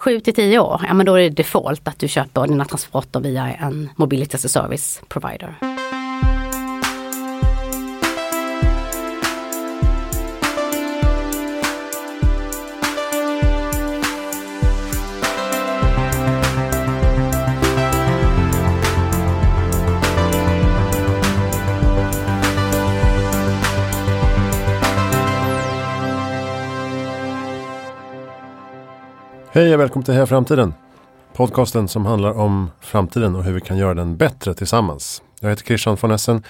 7 till 10 år, ja men då är det default att du köper dina transporter via en Mobility as a Service provider. Hej och välkommen till Heja Framtiden. Podcasten som handlar om framtiden och hur vi kan göra den bättre tillsammans. Jag heter Christian von Essen.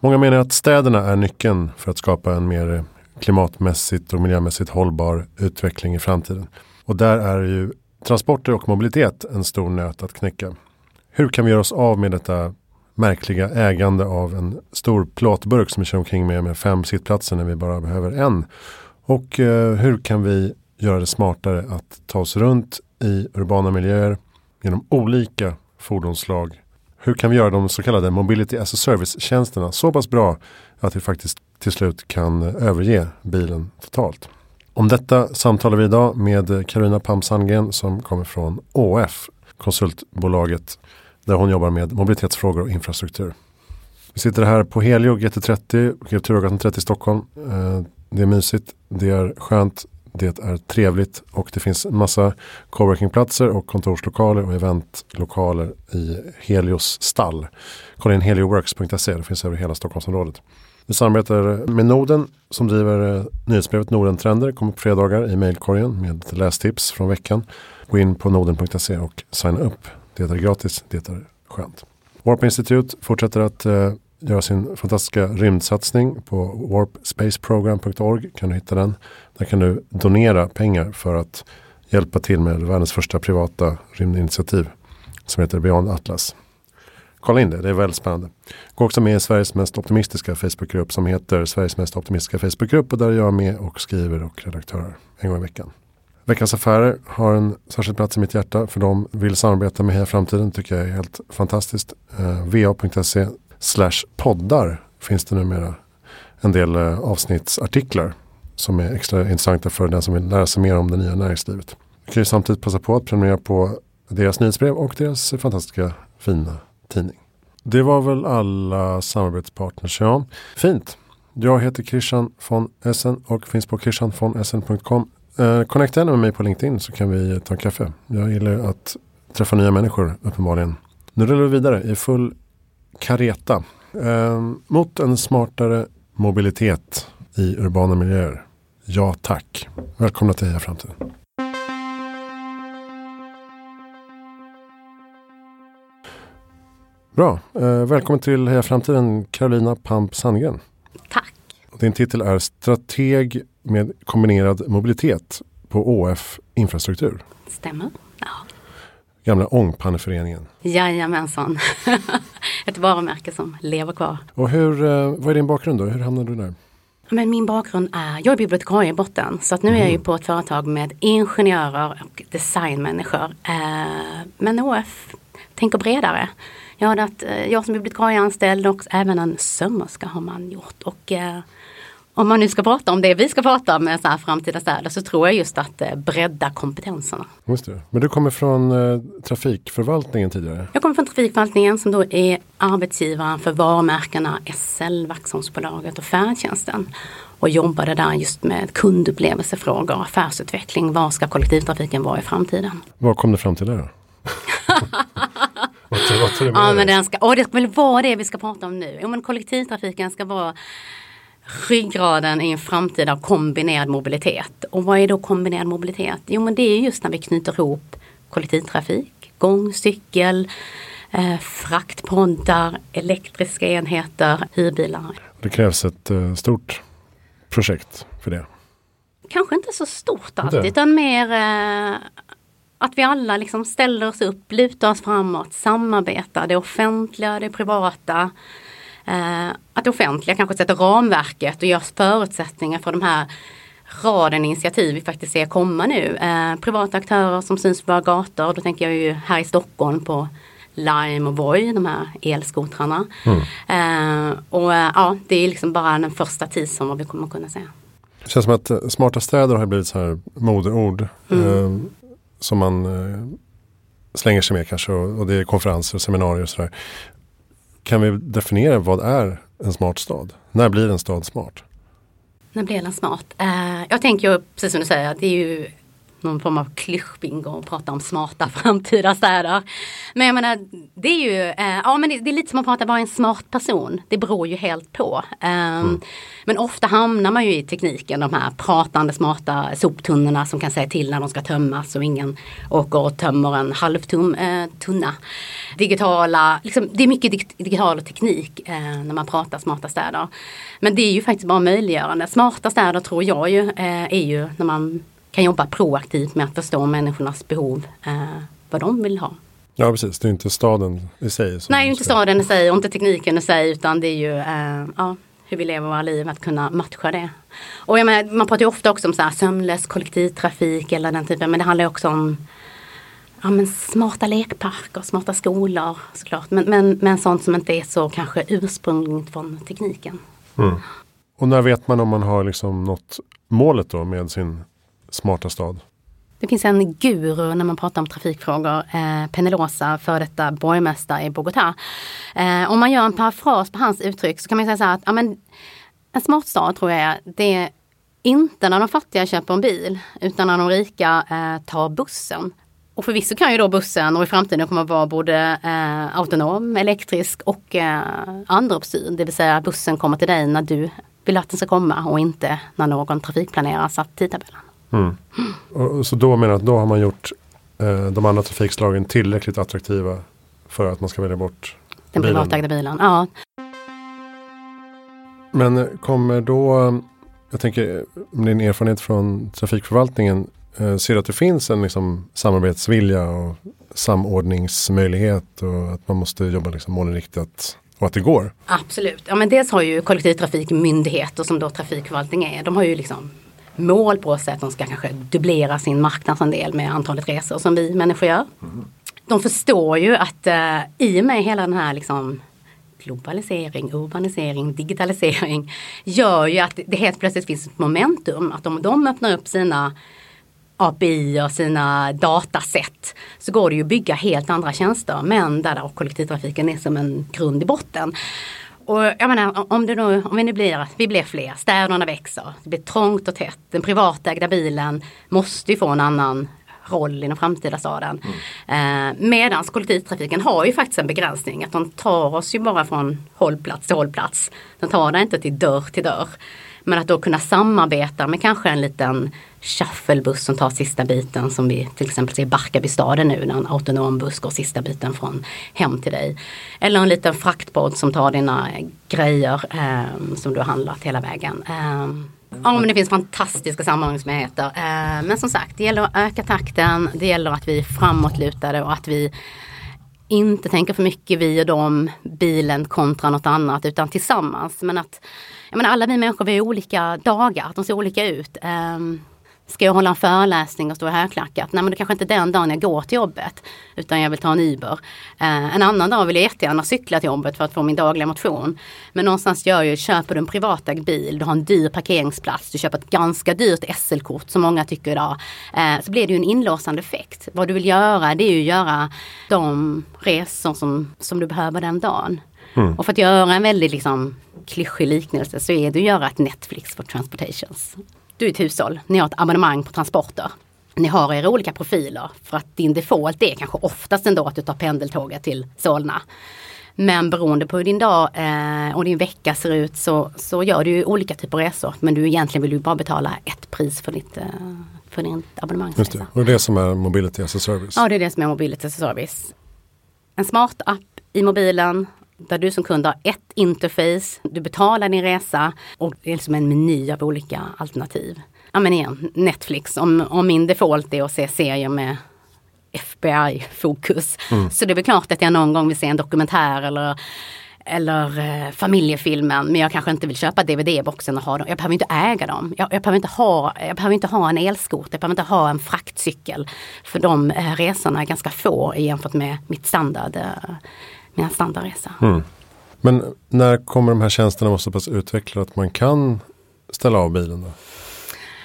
Många menar att städerna är nyckeln för att skapa en mer klimatmässigt och miljömässigt hållbar utveckling i framtiden. Och där är ju transporter och mobilitet en stor nöt att knäcka. Hur kan vi göra oss av med detta märkliga ägande av en stor plåtburk som vi kör omkring med med fem sittplatser när vi bara behöver en? Och eh, hur kan vi göra det smartare att ta oss runt i urbana miljöer genom olika fordonsslag. Hur kan vi göra de så kallade Mobility as a Service-tjänsterna så pass bra att vi faktiskt till slut kan överge bilen totalt? Om detta samtalar vi idag med Karina Pam Sandgren som kommer från ÅF, konsultbolaget där hon jobbar med mobilitetsfrågor och infrastruktur. Vi sitter här på Helio GT30, Kulturgatan 30 i Stockholm. Eh, det är mysigt, det är skönt, det är trevligt och det finns en massa coworkingplatser och kontorslokaler och eventlokaler i Helios stall. Kolla in helioworks.se, det finns över hela Stockholmsområdet. Vi samarbetar med Norden som driver eh, nyhetsbrevet Norden Trender. Kommer på fredagar i mejlkorgen med lästips från veckan. Gå in på norden.se och signa upp. Det är gratis, det är skönt. Warp Institute fortsätter att eh, göra sin fantastiska rymdsatsning på warpspaceprogram.org. Kan du hitta den. Där kan du donera pengar för att hjälpa till med världens första privata rymdinitiativ som heter Beyond Atlas. Kolla in det, det är väldigt spännande. Gå också med i Sveriges mest optimistiska Facebookgrupp som heter Sveriges mest optimistiska Facebookgrupp och där är jag med och skriver och redaktörer en gång i veckan. Veckans Affärer har en särskild plats i mitt hjärta för de vill samarbeta med Heja Framtiden tycker jag är helt fantastiskt. Eh, va.se slash poddar finns det numera en del eh, avsnittsartiklar som är extra intressanta för den som vill lära sig mer om det nya näringslivet. Du kan ju samtidigt passa på att prenumerera på deras nyhetsbrev och deras fantastiska fina tidning. Det var väl alla samarbetspartners. Ja, fint. Jag heter Christian von Essen och finns på christianvonessen.com. Eh, connecta gärna med mig på LinkedIn så kan vi eh, ta en kaffe. Jag gillar att träffa nya människor uppenbarligen. Nu rullar vi vidare i full kareta eh, mot en smartare mobilitet i urbana miljöer. Ja tack. Välkomna till Heja Framtiden. Bra. Eh, välkommen till Heja Framtiden Carolina Pamp Sandgren. Tack. Din titel är Strateg med kombinerad mobilitet på ÅF Infrastruktur. Stämmer. Gamla Ångpanneföreningen. Jajamensan. Ett varumärke som lever kvar. Och hur, eh, vad är din bakgrund då? Hur hamnade du där? Men min bakgrund är, jag är bibliotekarie i botten så att nu är jag ju på ett företag med ingenjörer och designmänniskor. Eh, men ÅF tänker bredare. Jag, hade att, eh, jag som bibliotekarie anställd och även en sömmerska har man gjort. Och om man nu ska prata om det vi ska prata om med så här framtida städer så tror jag just att eh, bredda kompetenserna. Just det. Men du kommer från eh, trafikförvaltningen tidigare? Jag kommer från trafikförvaltningen som då är arbetsgivaren för varumärkena SL, Vaxholmsbolaget och färdtjänsten. Och jobbade där just med kundupplevelsefrågor, affärsutveckling. Var ska kollektivtrafiken vara i framtiden? Vad kom du fram till där då? vad tror, vad tror du ja, men den ska, och det ska väl vara det vi ska prata om nu. Jo, men kollektivtrafiken ska vara ryggraden i en framtida kombinerad mobilitet. Och vad är då kombinerad mobilitet? Jo men det är just när vi knyter ihop kollektivtrafik, gång, cykel, eh, fraktpoddar, elektriska enheter, hyrbilar. Det krävs ett eh, stort projekt för det. Kanske inte så stort alltid utan mer eh, att vi alla liksom ställer oss upp, lutar oss framåt, samarbetar, det offentliga, det privata att det offentliga kanske sätter ramverket och gör förutsättningar för de här raden initiativ vi faktiskt ser komma nu. Eh, privata aktörer som syns på våra gator, då tänker jag ju här i Stockholm på Lime och Voi, de här elskotrarna. Mm. Eh, och eh, ja, det är liksom bara den första vad vi kommer kunna säga. Det känns som att eh, smarta städer har blivit så här modeord. Mm. Eh, som man eh, slänger sig med kanske och, och det är konferenser och seminarier och sådär. Kan vi definiera vad är en smart stad? När blir en stad smart? När blir den smart? Uh, eh, jag tänker precis som du säger, det är ju någon form av klyschbingo och prata om smarta framtida städer. Men jag menar, det är ju, eh, ja men det, det, är lite som att prata bara en smart person. Det beror ju helt på. Um, mm. Men ofta hamnar man ju i tekniken, de här pratande smarta soptunnorna som kan säga till när de ska tömmas och ingen åker och tömmer en halvtum eh, tunna. Digitala, liksom, det är mycket dig digital teknik eh, när man pratar smarta städer. Men det är ju faktiskt bara möjliggörande. Smarta städer tror jag ju eh, är ju när man kan jobba proaktivt med att förstå människornas behov, eh, vad de vill ha. Ja precis, det är inte staden i sig. Nej, inte staden i sig och inte tekniken i sig utan det är ju eh, ja, hur vi lever våra liv, att kunna matcha det. Och jag menar, man pratar ju ofta också om så här, sömnlös kollektivtrafik eller den typen, men det handlar också om ja, men smarta lekparker, smarta skolor såklart. Men, men, men sånt som inte är så kanske ursprungligt från tekniken. Mm. Och när vet man om man har liksom nått målet då med sin smarta stad? Det finns en guru när man pratar om trafikfrågor, eh, Penelosa, för detta borgmästare i Bogotá. Eh, om man gör en parafras på hans uttryck så kan man säga så här att ja, men, en smart stad tror jag är, det är inte när de fattiga köper en bil utan när de rika eh, tar bussen. Och förvisso kan ju då bussen och i framtiden kommer att vara både eh, autonom, elektrisk och eh, andruppstyrd. Det vill säga bussen kommer till dig när du vill att den ska komma och inte när någon trafikplanerar satt tidtabellen. Mm. Och, så då menar du att då har man gjort eh, de andra trafikslagen tillräckligt attraktiva för att man ska välja bort den bilen. privatägda bilen? Ja. Men kommer då, jag tänker med din erfarenhet från trafikförvaltningen, eh, ser du att det finns en liksom, samarbetsvilja och samordningsmöjlighet och att man måste jobba liksom målinriktat och att det går? Absolut. Ja, men dels har ju kollektivtrafikmyndigheter som då trafikförvaltning är, de har ju liksom mål på sig att de ska kanske dubblera sin marknadsandel med antalet resor som vi människor gör. Mm. De förstår ju att uh, i och med hela den här liksom globalisering, urbanisering, digitalisering gör ju att det helt plötsligt finns ett momentum. Att om de öppnar upp sina API och sina datasätt så går det ju att bygga helt andra tjänster men där kollektivtrafiken är som en grund i botten. Och jag menar om, det nu, om vi nu blir, vi blir fler, städerna växer, det blir trångt och tätt. Den privatägda bilen måste ju få en annan roll i den framtida staden. Mm. Eh, medans kollektivtrafiken har ju faktiskt en begränsning att de tar oss ju bara från hållplats till hållplats. Den tar det inte till dörr till dörr. Men att då kunna samarbeta med kanske en liten shufflebuss som tar sista biten som vi till exempel ser i Barkarbystaden nu när en autonom buss går sista biten från hem till dig. Eller en liten fraktbåt som tar dina grejer eh, som du har handlat hela vägen. Eh, Ja men det finns fantastiska samordningsmöjligheter. Eh, men som sagt, det gäller att öka takten. Det gäller att vi är framåtlutade och att vi inte tänker för mycket vi och dem, bilen kontra något annat utan tillsammans. Men att jag menar, alla vi människor vi har olika dagar, de ser olika ut. Um, Ska jag hålla en föreläsning och stå i högklackat? Nej men det kanske inte är den dagen jag går till jobbet. Utan jag vill ta en Uber. Eh, en annan dag vill jag jättegärna cykla till jobbet för att få min dagliga motion. Men någonstans gör ju, köper du en privatägd bil, du har en dyr parkeringsplats, du köper ett ganska dyrt SL-kort som många tycker idag. Eh, så blir det ju en inlåsande effekt. Vad du vill göra det är ju att göra de resor som, som du behöver den dagen. Mm. Och för att göra en väldigt liksom, klyschig liknelse så är det att göra ett Netflix för transportations. Du är ett hushåll, ni har ett abonnemang på transporter. Ni har era olika profiler för att din default är kanske oftast ändå att du tar pendeltåget till Solna. Men beroende på hur din dag eh, och din vecka ser ut så, så gör du olika typer av resor. Men du egentligen vill ju bara betala ett pris för ditt, eh, för din abonnemangsresa. Just det. Och det är det som är Mobility as a Service? Ja, det är det som är Mobility as a Service. En smart app i mobilen där du som kund har ett interface, du betalar din resa och det är liksom en meny av olika alternativ. Ja men igen, Netflix, om, om min default är att se serier med FBI-fokus. Mm. Så det är väl klart att jag någon gång vill se en dokumentär eller eller eh, familjefilmen men jag kanske inte vill köpa DVD-boxen och ha dem. Jag behöver inte äga dem. Jag, jag, behöver inte ha, jag behöver inte ha en elskot, jag behöver inte ha en fraktcykel. För de eh, resorna är ganska få jämfört med mitt standard eh, med en standardresa. Mm. Men när kommer de här tjänsterna vara så pass utvecklade att man kan ställa av bilen? Då?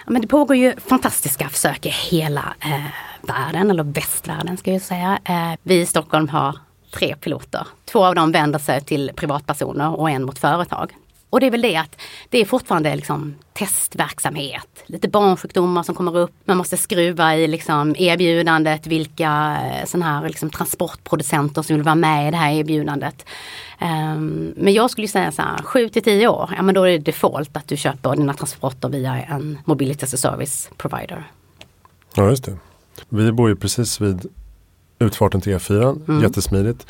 Men det pågår ju fantastiska försök i hela eh, världen, eller västvärlden ska jag säga. Eh, vi i Stockholm har tre piloter. Två av dem vänder sig till privatpersoner och en mot företag. Och det är väl det att det är fortfarande liksom testverksamhet. Lite barnsjukdomar som kommer upp. Man måste skruva i liksom erbjudandet. Vilka eh, sådana här liksom transportproducenter som vill vara med i det här erbjudandet. Um, men jag skulle säga så här 7 till 10 år. Ja men då är det default att du köper dina transporter via en mobility as a service provider. Ja just det. Vi bor ju precis vid utfarten till E4. Mm. Jättesmidigt.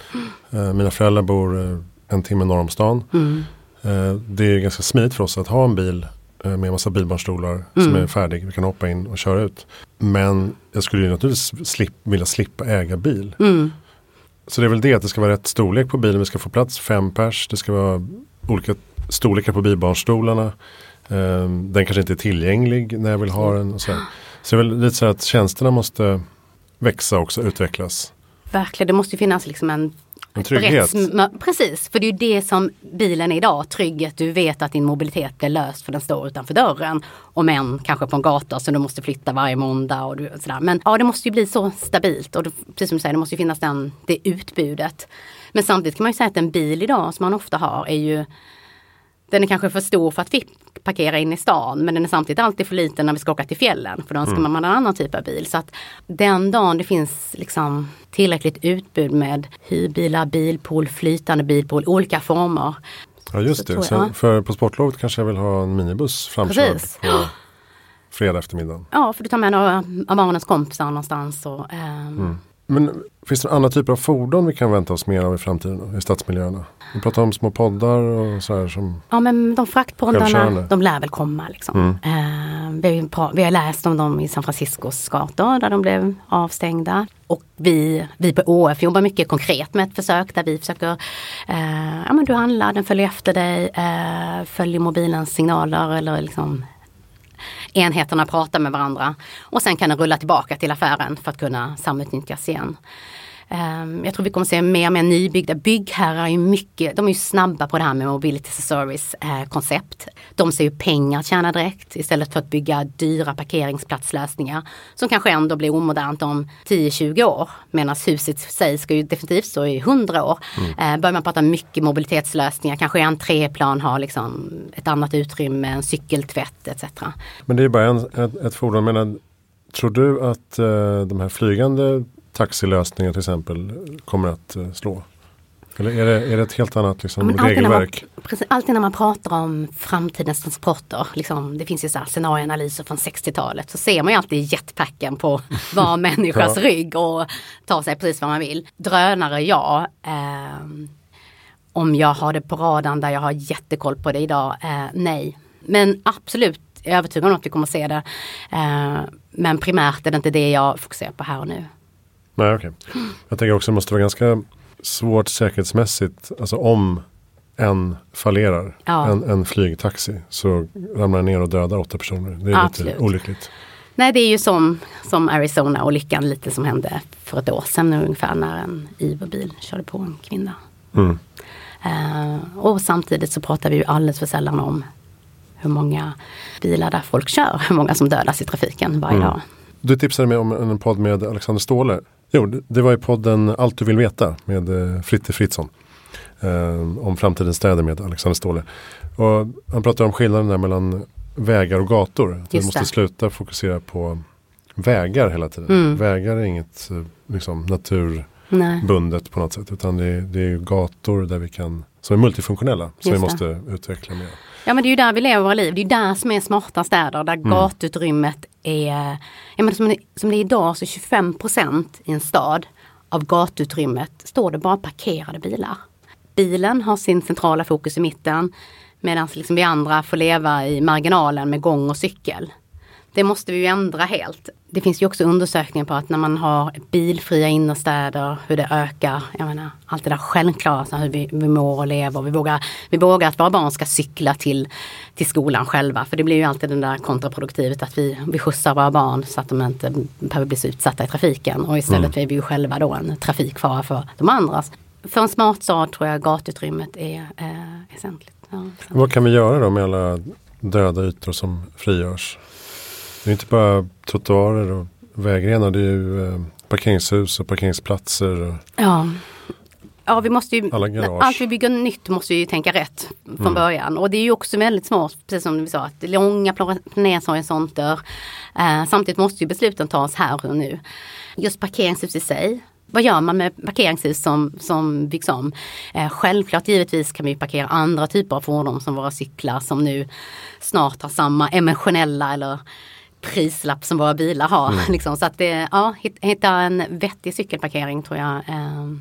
Uh, mina föräldrar bor uh, en timme norr om stan. Mm. Uh, det är ganska smidigt för oss att ha en bil med en massa bilbarnstolar mm. som är färdig. Vi kan hoppa in och köra ut. Men jag skulle ju naturligtvis slip, vilja slippa äga bil. Mm. Så det är väl det att det ska vara rätt storlek på bilen. Vi ska få plats fem pers. Det ska vara olika storlekar på bilbarnstolarna. Um, den kanske inte är tillgänglig när jag vill ha den. Så, så det är väl lite så att tjänsterna måste växa också, utvecklas. Verkligen, det måste finnas liksom en en trygghet. Precis, för det är ju det som bilen är idag. Trygghet, du vet att din mobilitet blir löst för den står utanför dörren. Om än kanske på en gata så du måste flytta varje måndag och du, sådär. Men ja, det måste ju bli så stabilt och det, precis som du säger, det måste ju finnas den, det utbudet. Men samtidigt kan man ju säga att en bil idag som man ofta har är ju den är kanske för stor för att vi parkera in i stan men den är samtidigt alltid för liten när vi ska åka till fjällen för då önskar mm. man en annan typ av bil. Så att den dagen det finns liksom tillräckligt utbud med hyrbilar, bilpool, flytande bilpool, olika former. Ja just det, Sen, för på sportlovet kanske jag vill ha en minibuss framkörd Precis. på fredag eftermiddag. Ja, för du tar med några av barnens kompisar någonstans. Och, ähm, mm. Men finns det andra typer av fordon vi kan vänta oss mer av i framtiden i stadsmiljöerna? Vi pratar om små poddar och så här som Ja men de fraktpoddarna de lär väl komma liksom. Mm. Uh, vi, har, vi har läst om dem i San Franciscos gator där de blev avstängda. Och vi, vi på ÅF jobbar mycket konkret med ett försök där vi försöker, uh, ja men du handlar, den följer efter dig, uh, följer mobilens signaler eller liksom enheterna pratar med varandra. Och sen kan den rulla tillbaka till affären för att kunna samutnyttjas igen. Um, jag tror vi kommer se mer och mer nybyggda byggherrar är mycket, de är ju snabba på det här med mobility service eh, koncept. De ser ju pengar tjäna direkt istället för att bygga dyra parkeringsplatslösningar som kanske ändå blir omodernt om 10-20 år. Medan huset i sig ska ju definitivt stå i 100 år. Mm. Eh, börjar man prata mycket mobilitetslösningar, kanske en treplan har liksom ett annat utrymme, en cykeltvätt etc. Men det är bara en, ett, ett fordon. Men tror du att eh, de här flygande taxilösningar till exempel kommer att eh, slå? Eller är det, är det ett helt annat liksom, ja, regelverk? Man, precis, alltid när man pratar om framtidens transporter, liksom, det finns ju så här scenarioanalyser från 60-talet, så ser man ju alltid jetpacken på var människas ja. rygg och tar sig precis vad man vill. Drönare, ja. Eh, om jag har det på radarn där jag har jättekoll på det idag, eh, nej. Men absolut, jag är övertygad om att vi kommer att se det. Eh, men primärt är det inte det jag fokuserar på här och nu. Nej, okay. Jag tänker också att det måste vara ganska svårt säkerhetsmässigt. Alltså om en fallerar, ja. en, en flygtaxi, så ramlar den ner och dödar åtta personer. Det är Absolut. lite olyckligt. Nej, det är ju som, som Arizona olyckan lite som hände för ett år sedan ungefär när en Ivo-bil körde på en kvinna. Mm. Uh, och samtidigt så pratar vi ju alldeles för sällan om hur många bilar där folk kör, hur många som dödas i trafiken varje mm. dag. Du tipsade mig om en podd med Alexander Ståhle Jo, det var i podden Allt du vill veta med eh, Fritte Fritzson. Eh, om framtidens städer med Alexander Ståhle. Och han pratar om skillnaden där mellan vägar och gator. vi måste sluta fokusera på vägar hela tiden. Mm. Vägar är inget eh, liksom, naturbundet Nej. på något sätt. Utan det är, det är gator där vi kan, som är multifunktionella. Som vi måste utveckla mer. Ja men det är ju där vi lever våra liv. Det är ju där som är smarta städer. Där mm. gatutrymmet är, jag menar, som, det, som det är idag så 25 procent i en stad av gatutrymmet står det bara parkerade bilar. Bilen har sin centrala fokus i mitten medan liksom vi andra får leva i marginalen med gång och cykel. Det måste vi ju ändra helt. Det finns ju också undersökningar på att när man har bilfria innerstäder, hur det ökar, jag menar, allt det där självklara, så hur vi, vi mår och lever. Vi vågar, vi vågar att våra barn ska cykla till, till skolan själva. För det blir ju alltid den där kontraproduktivet att vi, vi skjutsar våra barn så att de inte behöver bli så utsatta i trafiken. Och istället mm. är vi ju själva då en trafikfara för de andra. För en smart stad tror jag gatutrymmet är eh, väsentligt. Ja, Vad kan vi göra då med alla döda ytor som frigörs? Det är inte bara trottoarer och vägrenar. Det är ju eh, parkeringshus och parkeringsplatser. Och ja. Ja, vi måste ju, allt vi bygger nytt måste vi ju tänka rätt från Mm. början. Och det är ju också väldigt smart, precis som vi sa, att långa planeringshorisonter. Eh, samtidigt måste ju besluten tas här och nu. Just parkeringshus i sig. Vad gör man med parkeringshus som, som byggs om? Eh, självklart givetvis kan vi parkera andra typer av fordon som våra cyklar som nu snart har samma emotionella eller prislapp som våra bilar har. Liksom. Så att det, ja, hit- hitta en vettig cykelparkering tror jag. Eh,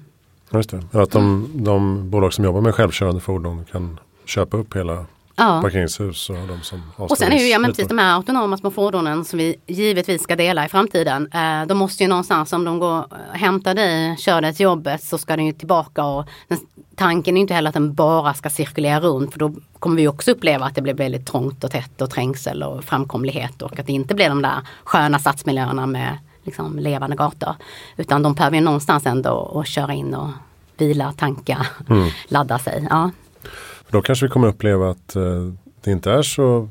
Just det. Ja, Att de, de bolag som jobbar med självkörande fordon kan köpa upp hela ja. parkeringshus och de som Och sen är ju ja, men precis de här autonoma små fordonen som vi givetvis ska dela i framtiden. Eh, de måste ju någonstans, om de går hämtar dig, kör dig till jobbet så ska den ju tillbaka och den, tanken är inte heller att den bara ska cirkulera runt för då kommer vi också uppleva att det blir väldigt trångt och tätt och trängsel och framkomlighet och att det inte blir de där sköna stadsmiljöerna med liksom, levande gator. Utan de behöver ju någonstans ändå och köra in och vila, tanka, Mm. ladda sig. Ja. Då kanske vi kommer uppleva att eh, det inte är så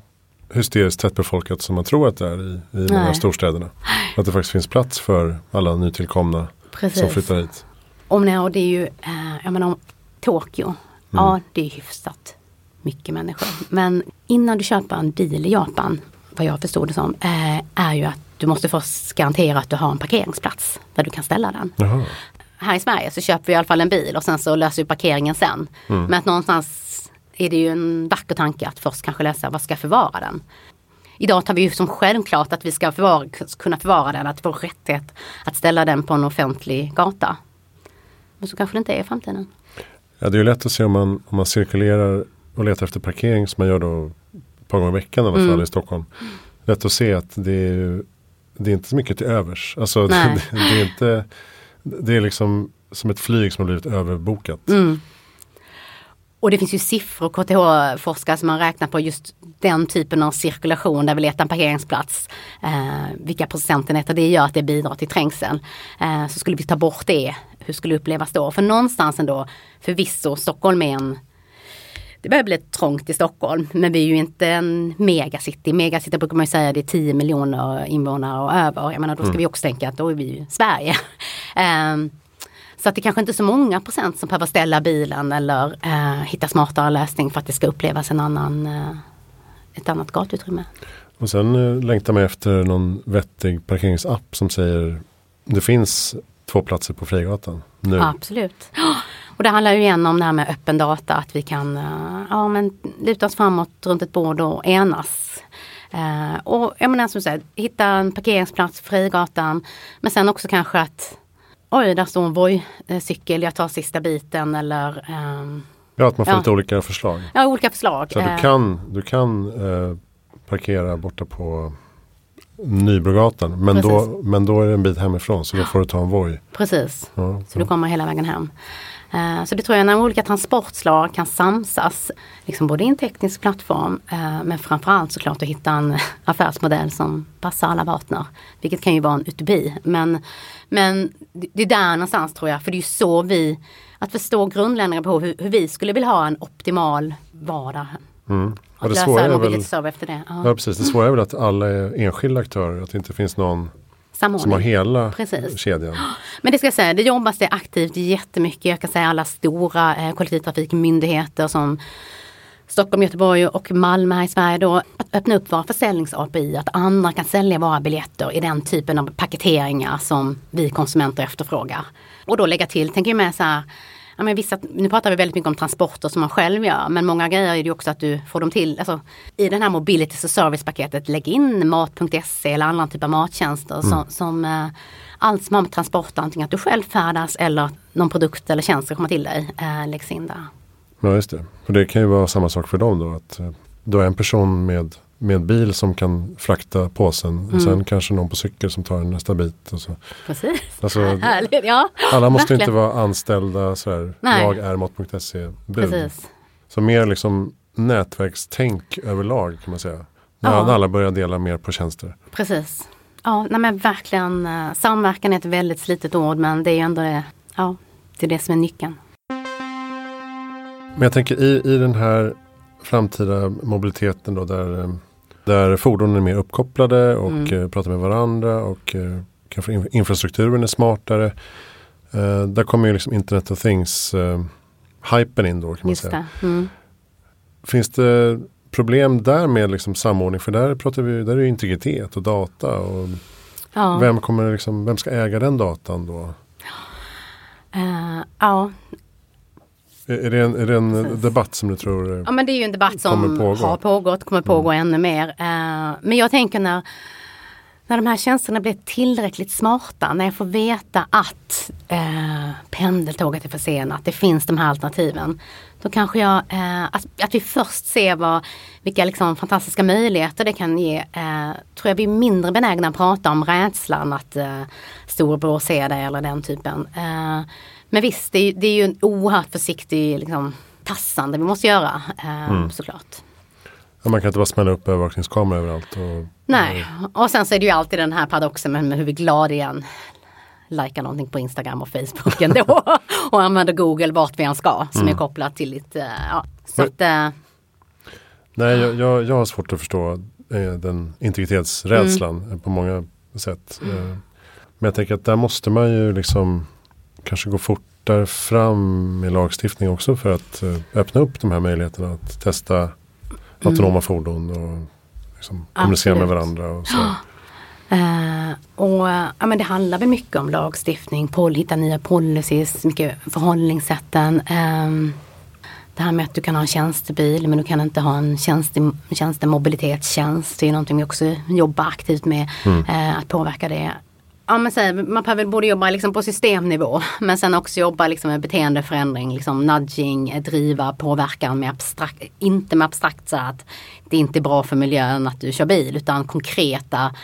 hysteriskt tättbefolkat som man tror att det är i, i många av storstäderna. Att det faktiskt finns plats för alla nytillkomna som Precis. flyttar hit. Om det, och det är ju, eh, jag menar om Tokyo, ja det är hyfsat mycket människor. Men innan du köper en bil i Japan, vad jag förstod det som, eh, är ju att du måste först garantera att du har en parkeringsplats där du kan ställa den. Jaha. Här i Sverige så köper vi i alla fall en bil och sen så löser vi parkeringen sen. Men att någonstans är det ju en vacker tanke att först kanske läsa vad ska förvara den. Idag tar vi ju som självklart att vi ska förvara, kunna förvara den, att få rättighet att ställa den på en offentlig gata. Men så kanske det inte är i framtiden. Ja, det är ju lätt att se om man, om man cirkulerar och letar efter parkering som man gör då ett par gånger i veckan i alla fall Mm. i Stockholm. Lätt att se att det är, det är inte så mycket till övers. Alltså, det, det, är inte, det är liksom som ett flyg som har blivit överbokat. Mm. Och det finns ju siffror, KTH-forskare som har räknat på just den typen av cirkulation där vi letar en parkeringsplats. Eh, vilka procentenheter det gör att det bidrar till trängsel. Eh, så skulle vi ta bort det, hur skulle det upplevas då? För någonstans ändå, förvisso, Stockholm är en det börjar bli trångt i Stockholm men vi är ju inte en megacity. Megacity brukar man ju säga det är 10 miljoner invånare och över. Jag menar då ska vi också tänka att då är vi ju Sverige. Ehm, så att det kanske inte är så många procent som behöver ställa bilen eller eh, hitta smartare lösning för att det ska upplevas en annan, eh, ett annat gatutrymme. Och sen eh, längtar man efter någon vettig parkeringsapp som säger det finns två platser på Frigatan nu. Absolut. Och det handlar ju igen om det här med öppen data, att vi kan eh, ja, men, luta oss framåt runt ett bord och enas. Eh, och jag menar som sagt, hitta en parkeringsplats på Frigatan. Men sen också kanske att oj, där står en Voi-cykel, jag tar sista biten eller ehm, Ja, att man får Ja. lite olika förslag. ja, olika förslag. Så att Eh, du kan, du kan eh, parkera borta på Nybrogatan. Men då, men då är det en bit hemifrån så då får du ta en Voi. Precis. Ja, Så du kommer hela vägen hem. Eh, Så det tror jag när olika transportslag kan samsas, liksom både i en teknisk plattform eh, men framförallt såklart att hitta en affärsmodell som passar alla partner. Vilket kan ju vara en utopi. Men, men det är där någonstans tror jag, för det är ju så vi, att förstå grundläggande behov, hur, hur vi skulle vilja ha en optimal vardag. Mm. Och Att det lösa väl, mobilitetsserver efter det. Ja. ja, precis, det svåra är väl att alla är enskilda aktörer. Att det inte finns någon som har Samordning. hela Precis. kedjan. Men det ska jag säga, det jobbas det aktivt jättemycket. Jag kan säga alla stora eh, kollektivtrafikmyndigheter som Stockholm, Göteborg och Malmö här i Sverige då. Att öppna upp våra försäljnings-API, att andra kan sälja våra biljetter i den typen av paketeringar som vi konsumenter efterfrågar. Och då lägga till, tänker jag med så här, ja, men vissa, nu pratar vi väldigt mycket om transporter som man själv gör, men många grejer är det ju också att du får dem till, alltså, i den här mobility och servicepaketet, lägg in mat.se eller andra typer av mattjänster som, som eh, allt som har med transport, antingen att du själv färdas eller någon produkt eller tjänst ska komma till dig, eh, läggs in där. Ja, just det. Och det kan ju vara samma sak för dem då. Att eh, du har en person med, med bil som kan frakta påsen. Mm. Och sen kanske någon på cykel som tar nästa bit. Och så. Precis. Alltså, Härligt, ja. alla måste inte Verkligen. vara anställda så här. Nej. Jag är mat.se bud. Precis. Så mer liksom nätverkstänk överlag kan man säga. När Ja. alla börjar dela mer på tjänster. Precis. Ja, nej men verkligen. eh, Samverkan är ett väldigt slitet ord men det är ju ändå det, ja, det är det som är nyckeln. Men jag tänker i, i den här framtida mobiliteten då där eh, Där fordonen är mer uppkopplade och mm. pratar med varandra och kanske infrastrukturen är smartare. där kommer ju liksom Internet of Things hypen in då kan man Just säga. Det. Mm. Finns det problem där med liksom samordning? För där pratar vi, där är det integritet och data. Och ja. vem, kommer liksom, vem ska äga den datan då? Uh, ja. Är, det en, är det en debatt som du tror Ja men det är ju en debatt som pågå? har pågått, kommer pågå mm. ännu mer. Uh, men jag tänker när när de här tjänsterna blir tillräckligt smarta, när jag får veta att eh, pendeltåget är försenat, det finns de här alternativen. Då kanske jag, eh, att, att, vi först ser vad, vilka liksom fantastiska möjligheter det kan ge. Eh, tror jag vi är mindre benägna att prata om rädslan att eh, storebror ser det eller den typen. Men visst, det är, det är ju en oerhört försiktig liksom, tassande vi måste göra eh, mm. såklart. Ja, man kan inte bara smälla upp övervakningskameror överallt. Och, Nej, och sen så är det ju alltid den här paradoxen med hur vi glada igen likar någonting på Instagram och Facebook ändå. och använder Google vart vi än ska som mm. är kopplat till lite, eh, ja. Så att, äh, Nej, jag, jag, jag, har svårt att förstå eh, den integritetsrädslan mm. på många sätt. Mm. Eh, men jag tänker att där måste man ju liksom kanske gå fortare fram med lagstiftning också för att eh, öppna upp de här möjligheterna att testa autonoma mm. fordon och liksom kommunicera med varandra. Och så. Uh, och ja, men det handlar väl mycket om lagstiftning, pol, hitta nya policies, mycket förhållningssätten. Um, det här med att du kan ha en tjänstebil men du kan inte ha en tjänste, tjänstemobilitetstjänst. Det är någonting vi också jobbar aktivt med, mm. uh, att påverka det. Ja, men så man behöver både jobba liksom på systemnivå men sen också jobba liksom med beteendeförändring, liksom nudging, driva påverkan med abstrakt, inte med abstrakt så att det inte är bra för miljön att du kör bil utan konkreta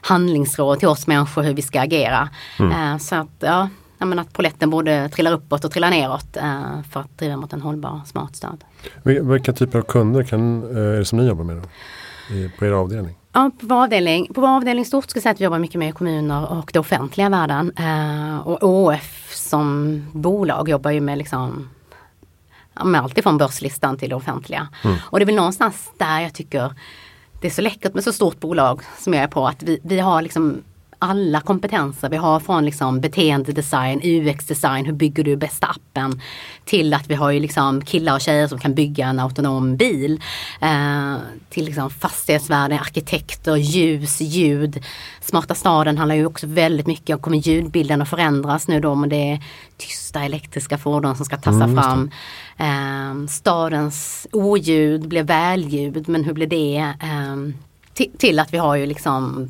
handlingsråd till oss människor hur vi ska agera. Mm. Uh, så att ja, men att poletten både trillar uppåt och trillar neråt uh, för att driva mot en hållbar smart stad. Vilka typer av kunder kan, är det som ni jobbar med då? På er avdelning? Ja, på vår avdelning, på vår avdelning stort ska jag säga att vi jobbar mycket med kommuner och det offentliga världen. och ÅF som bolag jobbar ju med liksom med allt ifrån börslistan till det offentliga. Mm. Och det är väl någonstans där jag tycker det är så läckert med så stort bolag som jag är på att vi, vi har liksom alla kompetenser vi har från liksom beteendedesign, UX-design, hur bygger du bästa appen? Till att vi har ju liksom killar och tjejer som kan bygga en autonom bil. Eh, till liksom fastighetsvärden, arkitekter, ljus, ljud. Smarta staden handlar ju också väldigt mycket om, kommer ljudbilden att förändras nu då med det tysta elektriska fordon som ska tassa mm, fram. Eh, stadens oljud blir välljud men hur blir det? Eh, till att vi har ju liksom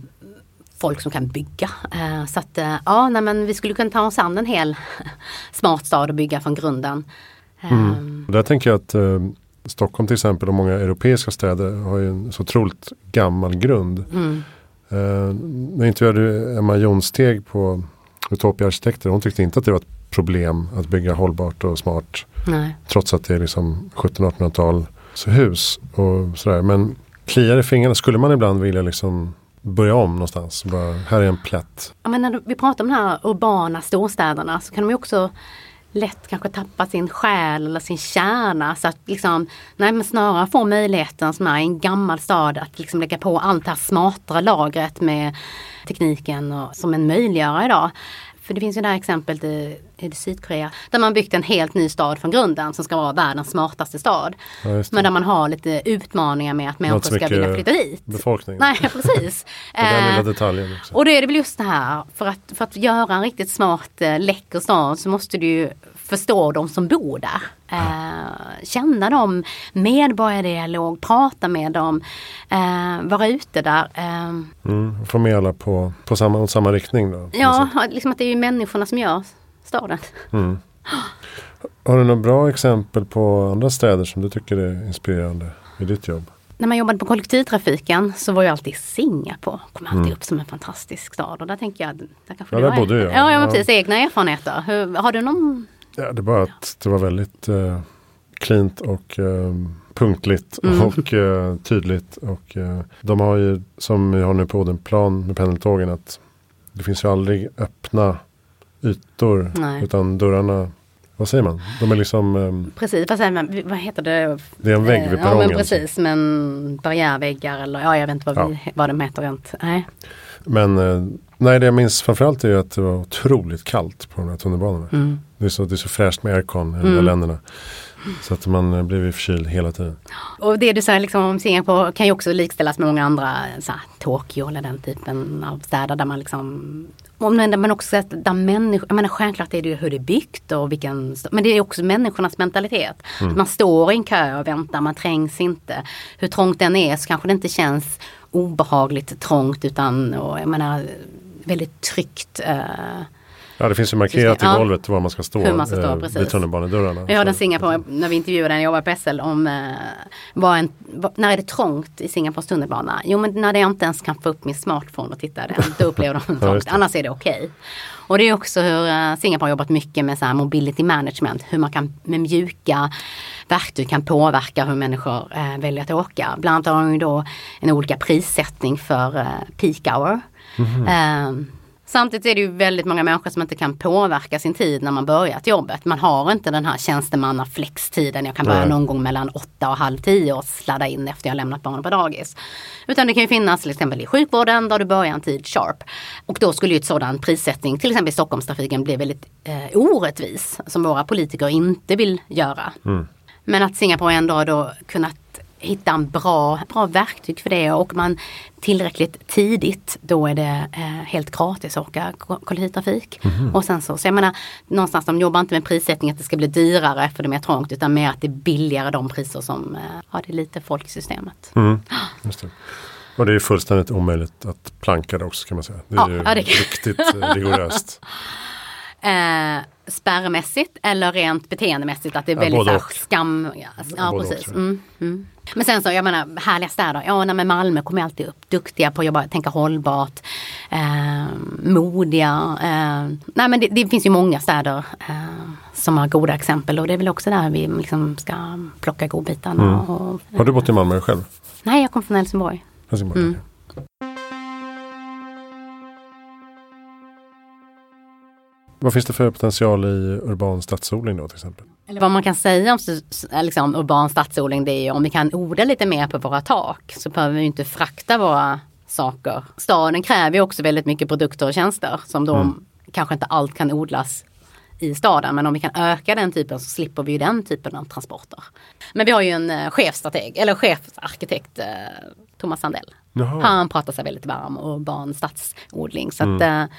folk som kan bygga. Eh, så att eh, ja, nej, men vi skulle kunna ta oss an en hel smart stad och bygga från grunden. Mm. Ehm. Där tänker jag att eh, Stockholm till exempel och många europeiska städer har ju en så otroligt gammal grund. Mm. Eh, nu intervjuade Emma Jonsteg på Utopia Arkitekter. Hon tyckte inte att det var ett problem att bygga hållbart och smart. Nej. Trots att det är liksom 1700-1800-tal hus och sådär. Men kliar i fingrarna skulle man ibland vilja liksom börja om någonstans. Bara, här är en plätt. Ja, men när vi pratar om de här urbana storstäderna så kan de ju också lätt kanske tappa sin själ eller sin kärna. Så att liksom, nej men snarare få möjligheten som är i en gammal stad att liksom lägga på allt det här smartare lagret med tekniken och, som en möjliggörare idag. För det finns ju det här exemplet i, i Sydkorea där man byggt en helt ny stad från grunden som ska vara världens smartaste stad. Ja, men där man har lite utmaningar med att människor ska vilja flytta dit. Befolkning. Nej, precis. Också. Och då är det väl just det här, för att, för att göra en riktigt smart, eh, läcker stad så måste du ju förstå de som bor där. Eh, känna dem, medborgardialog, prata med dem, eh, vara ute där. Eh. Mm, få med alla på, på samma, samma riktning då? Ja, liksom att det är människorna som gör staden. Mm. Har du några bra exempel på andra städer som du tycker är inspirerande i ditt jobb? När man jobbade på kollektivtrafiken så var ju alltid Singapore kom alltid mm. upp som en fantastisk stad och där tänker jag, där kanske ja, där bodde jag. Ja, ja, men precis, egna erfarenheter. Hur, har du någon Ja, det var att det var väldigt eh, cleant och eh, punktligt mm. och eh, tydligt. Och eh, de har ju, som vi har nu på Odenplan med pendeltågen, att det finns ju aldrig öppna ytor. Nej. Utan dörrarna vad säger man? De är liksom... Um, precis, vad, säger man? vad heter det? Det är en vägg vid perrongen. Ja men precis, men barriärväggar eller ja jag vet inte vad, ja. vi, vad de heter rent. Nej. Men uh, nej det jag minns framförallt är att det var otroligt kallt på de här tunnelbanorna. Mm. Det, är så, det är så fräscht med aircon i de mm. länderna. Så att man eh, blir förkyld hela tiden. Och det du säger liksom om Singapore kan ju också likställas med många andra, så här, Tokyo eller den typen av städer där man liksom men, också att där människor, jag menar självklart är det ju hur det är byggt och vilken, men det är också människornas mentalitet. Mm. Man står i en kö och väntar, man trängs inte. Hur trångt den är så kanske det inte känns obehagligt trångt utan, och, jag menar, väldigt tryggt. Eh, Ja det finns ju markerat i golvet var man ska stå, man ska stå eh, vid tunnelbanedörrarna. Jag hörde en Singapore när vi intervjuade en, jag var på SL om eh, var en, var, när är det trångt i Singapores tunnelbana? Jo men när jag inte ens kan få upp min smartphone och titta den, då upplever de trångt. ja, Annars är det okej. Okay. Och det är också hur uh, Singapore har jobbat mycket med så här mobility management. Hur man kan med mjuka verktyg kan påverka hur människor uh, väljer att åka. Bland annat har de ju då en olika prissättning för uh, peak hour. Mm -hmm. Samtidigt är det ju väldigt många människor som inte kan påverka sin tid när man börjat jobbet. Man har inte den här tjänstemannaflextiden. Jag kan börja Nej. någon gång mellan åtta och halv tio och sladda in efter jag lämnat barnen på dagis. Utan det kan ju finnas till exempel i sjukvården där du börjar en tid sharp. Och då skulle ju ett sådan prissättning, till exempel i Stockholmstrafiken, bli väldigt eh, orättvis. Som våra politiker inte vill göra. Mm. Men att Singapore ändå har då kunnat hitta en bra, bra verktyg för det och man tillräckligt tidigt då är det eh, helt gratis att åka kollektivtrafik. Mm. Och sen så, så jag menar någonstans de jobbar inte med prissättning att det ska bli dyrare för det är mer trångt utan mer att det är billigare de priser som eh, ja, det lite folksystemet. Mm. Just det. Och det är fullständigt omöjligt att planka det också kan man säga. Det är ja, ju ja, det riktigt eh, rigoröst. Eh, spärrmässigt eller rent beteendemässigt att det är väldigt ja, så skam. Ja, ja precis. Mm, mm. Men sen så, jag menar härliga städer. Ja, nej, men Malmö kommer alltid upp. Duktiga på att jobba, tänka hållbart. Eh, modiga. Eh, nej men det, det, finns ju många städer eh, som har goda exempel och det är väl också där vi liksom ska plocka godbitarna. Mm. Och, har du bott i Malmö själv? Nej, jag kom från Helsingborg. Helsingborg mm. Vad finns det för potential i urban stadsodling då till exempel? Eller vad man kan säga om liksom, urban stadsodling det är ju om vi kan odla lite mer på våra tak så behöver vi inte frakta våra saker. Staden kräver ju också väldigt mycket produkter och tjänster som då mm. kanske inte allt kan odlas i staden. Men om vi kan öka den typen så slipper vi ju den typen av transporter. Men vi har ju en eh, chefstrateg, eller chefsarkitekt, eh, Thomas Sandell. Jaha. Han pratar sig väldigt varm om urban stadsodling. Så mm. att, eh,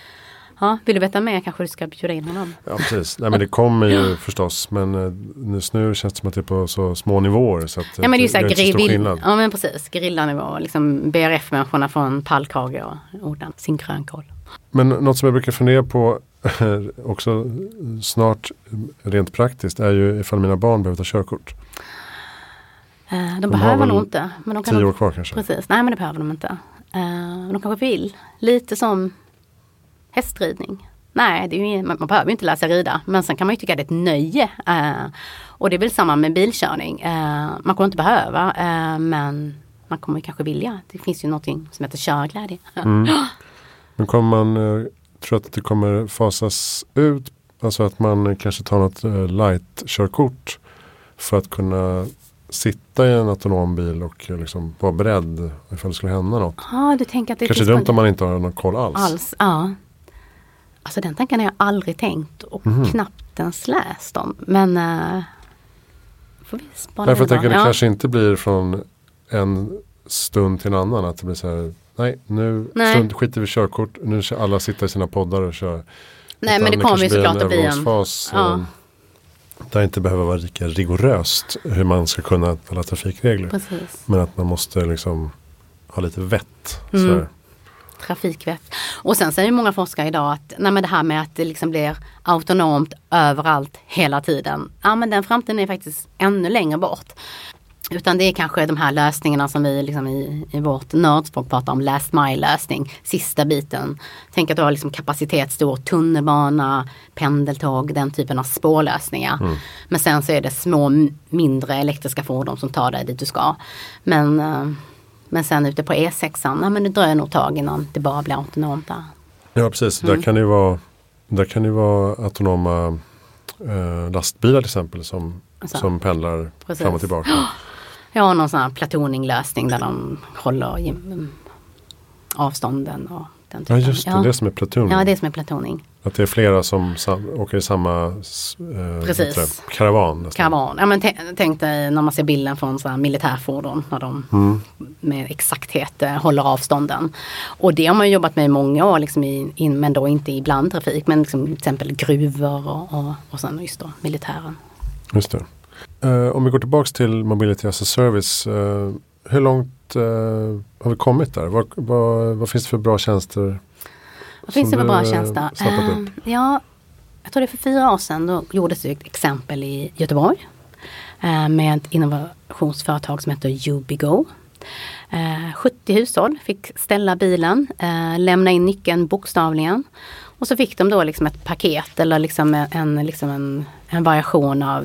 Ja, vill du veta mer kanske du ska bjuda in honom. Ja precis, Nej, men det kommer ju förstås men just nu känns det som att det är på så små nivåer. Så att, ja men det är ju så här, grill, ja men precis, gerillanivå, liksom BRF-människorna får en pallkrage och odlar sin grönkål. Men något som jag brukar fundera på också snart rent praktiskt är ju ifall mina barn behöver ta körkort. De, de behöver nog inte. Men de kan tio år kvar kanske? Precis, nej men det behöver de inte. De kanske vill. Lite som hästridning. Nej, det är ju, man, man behöver inte lära sig rida men sen kan man ju tycka det är ett nöje. Eh, och det är väl samma med bilkörning. Eh, man kommer inte behöva eh, men man kommer kanske vilja. Det finns ju någonting som heter körglädje. Mm. Men kommer man, tror att det kommer fasas ut? Alltså att man kanske tar något light-körkort för att kunna sitta i en autonom bil och liksom vara beredd ifall det skulle hända något. Ah, du tänker att det Kanske dumt om man inte har någon koll alls. alls ja. Alltså den tanken har jag aldrig tänkt och mm. knappt ens läst om. Men uh, får vi spara Därför jag tänker att det ja. kanske inte blir från en stund till en annan. Att det blir så här, nej nu nej. Stund, skiter vi körkort, nu ska alla sitta i sina poddar och köra. Nej men det kommer ju såklart att bli en... Ja. Där inte behöver vara lika rigoröst hur man ska kunna alla trafikregler. Precis. Men att man måste liksom ha lite vett. Mm trafikvett. Och sen säger många forskare idag att nej men det här med att det liksom blir autonomt överallt hela tiden. Ja men den framtiden är faktiskt ännu längre bort. Utan det är kanske de här lösningarna som vi liksom i, i vårt nördspråk pratar om, last mile lösning, sista biten. Tänk att du har liksom kapacitet, stor tunnelbana, pendeltåg, den typen av spårlösningar. Mm. Men sen så är det små mindre elektriska fordon som tar dig dit du ska. Men uh, men sen ute på E6, ja, men det dröjer nog tag innan det bara blir autonomt där. Ja precis, mm. där kan det ju vara, där kan det vara autonoma eh, lastbilar till exempel som, Alltså, som pendlar precis. fram och tillbaka. Ja, någon sån här platoninglösning där de håller gem- avstånden och den Ja typen. just det, ja. det som är platoon. ja, det är som är platoning. Att det är flera som åker i samma eh, Precis. det? karavan. nästan. Karavan. Ja, men tänk dig när man ser bilden från så här militärfordon. När de Mm. med exakthet eh, håller avstånden. Och det har man jobbat med i många år, liksom i, in, men då inte i blandtrafik. Men liksom, till exempel gruvor och, och, och sen just då militären. Just det. Eh, om vi går tillbaks till Mobility as a Service. eh, hur långt eh, har vi kommit där? Vad, vad, vad finns det för bra tjänster? Vad finns det för bra tjänster? Eh, upp? ja, jag tror det är för fyra år sedan då gjordes det ett exempel i Göteborg. eh, med ett innovationsföretag som heter Ubigo. Eh, 70 hushåll fick ställa bilen, lämna in nyckeln bokstavligen. Och så fick de då liksom ett paket eller liksom en, liksom en, en variation av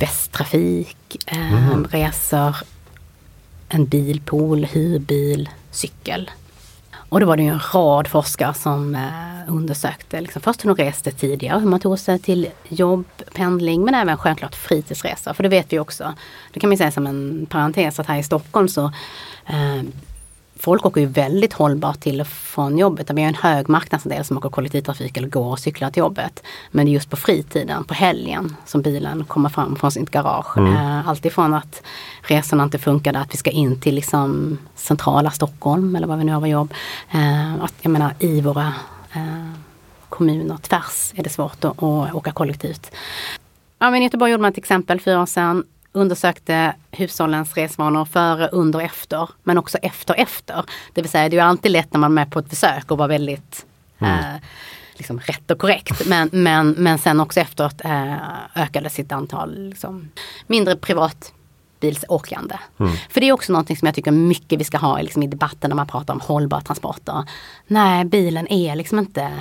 västtrafik, eh, resor, en bilpool, hyrbil, cykel. Och då var det ju en rad forskare som eh, undersökte liksom, först hur de reste tidigare, hur man tog sig till jobb, pendling men även självklart fritidsresor. För det vet vi också. Det kan man säga som en parentes att här i Stockholm så eh, Folk åker ju väldigt hållbart till och från jobbet. Vi har en hög marknadsandel som åker kollektivtrafik eller går och cyklar till jobbet. Men det är just på fritiden, på helgen, som bilen kommer fram från sitt garage. Eh, Alltifrån att resorna inte funkade, att vi ska in till liksom centrala Stockholm eller vad vi nu har för jobb. Eh, att, jag menar i våra eh, kommuner tvärs är det svårt att, att åka kollektivt. Ja, men I Göteborg gjorde man ett exempel fyra år sedan. Undersökte hushållens resvanor före, under, efter. Men också efter, efter. Det vill säga det är alltid lätt när man är med på ett försök och vara väldigt eh, liksom rätt och korrekt. Men, men, men sen också efteråt eh, ökade sitt antal liksom, mindre privatbilsåkande. För det är också någonting som jag tycker mycket vi ska ha liksom, i debatten när man pratar om hållbara transporter. Nej, bilen är liksom inte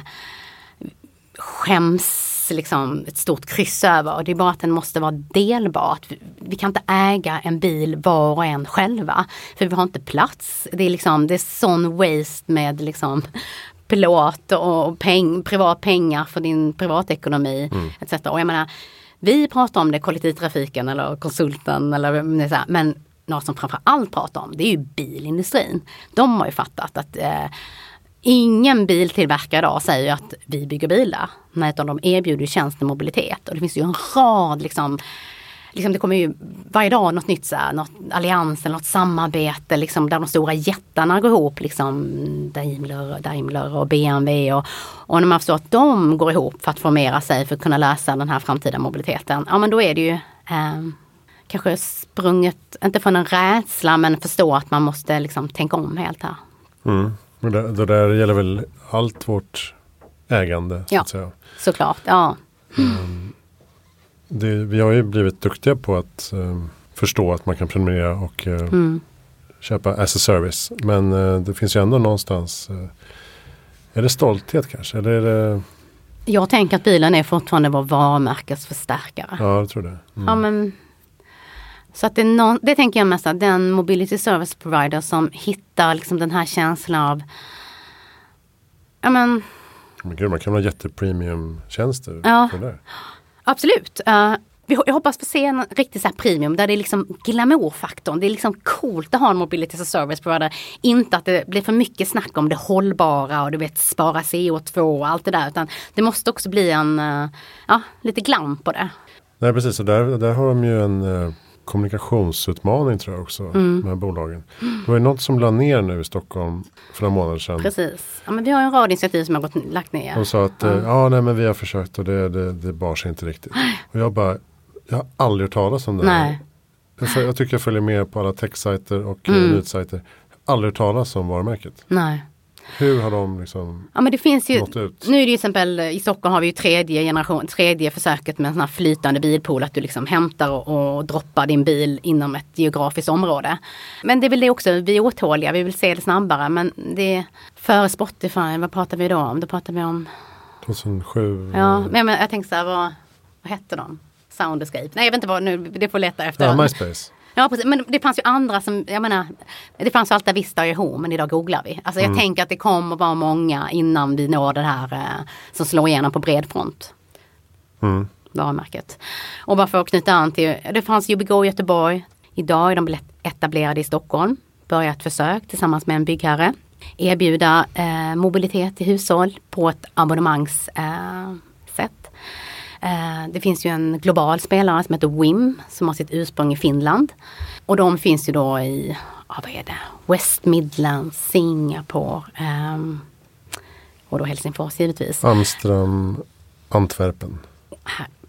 skäms liksom ett stort kryss över. Det är bara att den måste vara delbar. Vi- kan inte äga en bil var och en själva. För vi har inte plats. Det är liksom, det är sån waste med liksom pilot och peng, privat pengar för din privatekonomi. Etc. Och jag menar, vi pratar om det, kollektivtrafiken eller konsulten eller så här, men något som framför allt pratar om det är ju bilindustrin. De har ju fattat att eh, Ingen biltillverkare idag säger att vi bygger bilar. Nej, utan de erbjuder tjänsten mobilitet. Och det finns ju en rad liksom Liksom det kommer ju varje dag något nytt, så här, något allians eller något samarbete liksom, där de stora jättarna går ihop. Liksom Daimler, Daimler och BMW. Och, och när man förstår att de går ihop för att formera sig för att kunna lösa den här framtida mobiliteten. Ja men då är det ju eh, kanske sprunget, inte från en rädsla men förstå att man måste liksom tänka om helt här. Mm. Och Det, det där gäller väl allt vårt ägande. Så Ja. att säga. Såklart, ja. Det, vi har ju blivit duktiga på att eh, förstå att man kan prenumerera och eh, Mm. köpa as a service. Men eh, det finns ju ändå någonstans eh, Är det stolthet kanske? Eller är det, Jag tänker att bilen är fortfarande vår varumärkesförstärkare. ja jag tror det. Mm. Ja, men, så att det, någon, det tänker jag mest att den mobility service provider som hittar liksom den här känslan av Ja men Men gud, man kan ha jättepremium-tjänster. Ja. för det där. absolut. Vi, jag hoppas få se en riktig så här premium där det är liksom glamourfaktorn. Det är liksom coolt att ha en mobility service provider. Inte att det blir för mycket snack om det hållbara och du vet spara CO2 och allt det där. Utan det måste också bli en, eh, ja, lite glam på det. Nej precis, och där, där har de ju en eh, kommunikationsutmaning tror jag också. Mm. Här bolagen. Det var ju något som la ner nu i Stockholm för några månader sedan. Precis. Ja, men vi har en rad initiativ som har gått, lagt ner. De sa att eh, ja, nej, men vi har försökt och det, det, det bar sig inte riktigt. Och jag bara, jag har aldrig hört talas om det här. Nej. Jag, följer- jag tycker jag följer med på alla techsajter och mm. nyhetssajter. Aldrig hört talas om varumärket. Nej. Hur har de liksom Ja men det finns ju, nått ut? nu är det ju exempel i Stockholm har vi ju tredje generation, tredje försöket med en sån här flytande bilpool. Att du liksom hämtar och, och droppar din bil inom ett geografiskt område. Men det är väl det också, vi är otåliga, vi vill se det snabbare. Men det före Spotify, vad pratar vi då om? Då pratar vi om, 2007? ja men, men jag tänkte så här, vad, vad hette de? Sound Escape? Nej jag vet inte vad, nu, det får leta efter. Ja, MySpace. Ja precis, men det fanns ju andra som, jag menar, det fanns ju Alta Vista och Yahoo men idag googlar vi. Alltså jag tänker att det kommer vara många innan vi når det här eh, som slår igenom på bred front. Mm. Varumärket. Och bara för att knyta an till, det fanns UBGO i Göteborg. Idag är de etablerade i Stockholm. Börjat ett försök tillsammans med en byggherre. Erbjuda eh, mobilitet i hushåll på ett abonnemangsätt. Eh, eh, det finns ju en global spelare som heter WIM som har sitt ursprung i Finland. Och de finns ju då i, ja, vad är det, West Midlands, Singapore um, och då Helsingfors givetvis. Amsterdam, Antwerpen.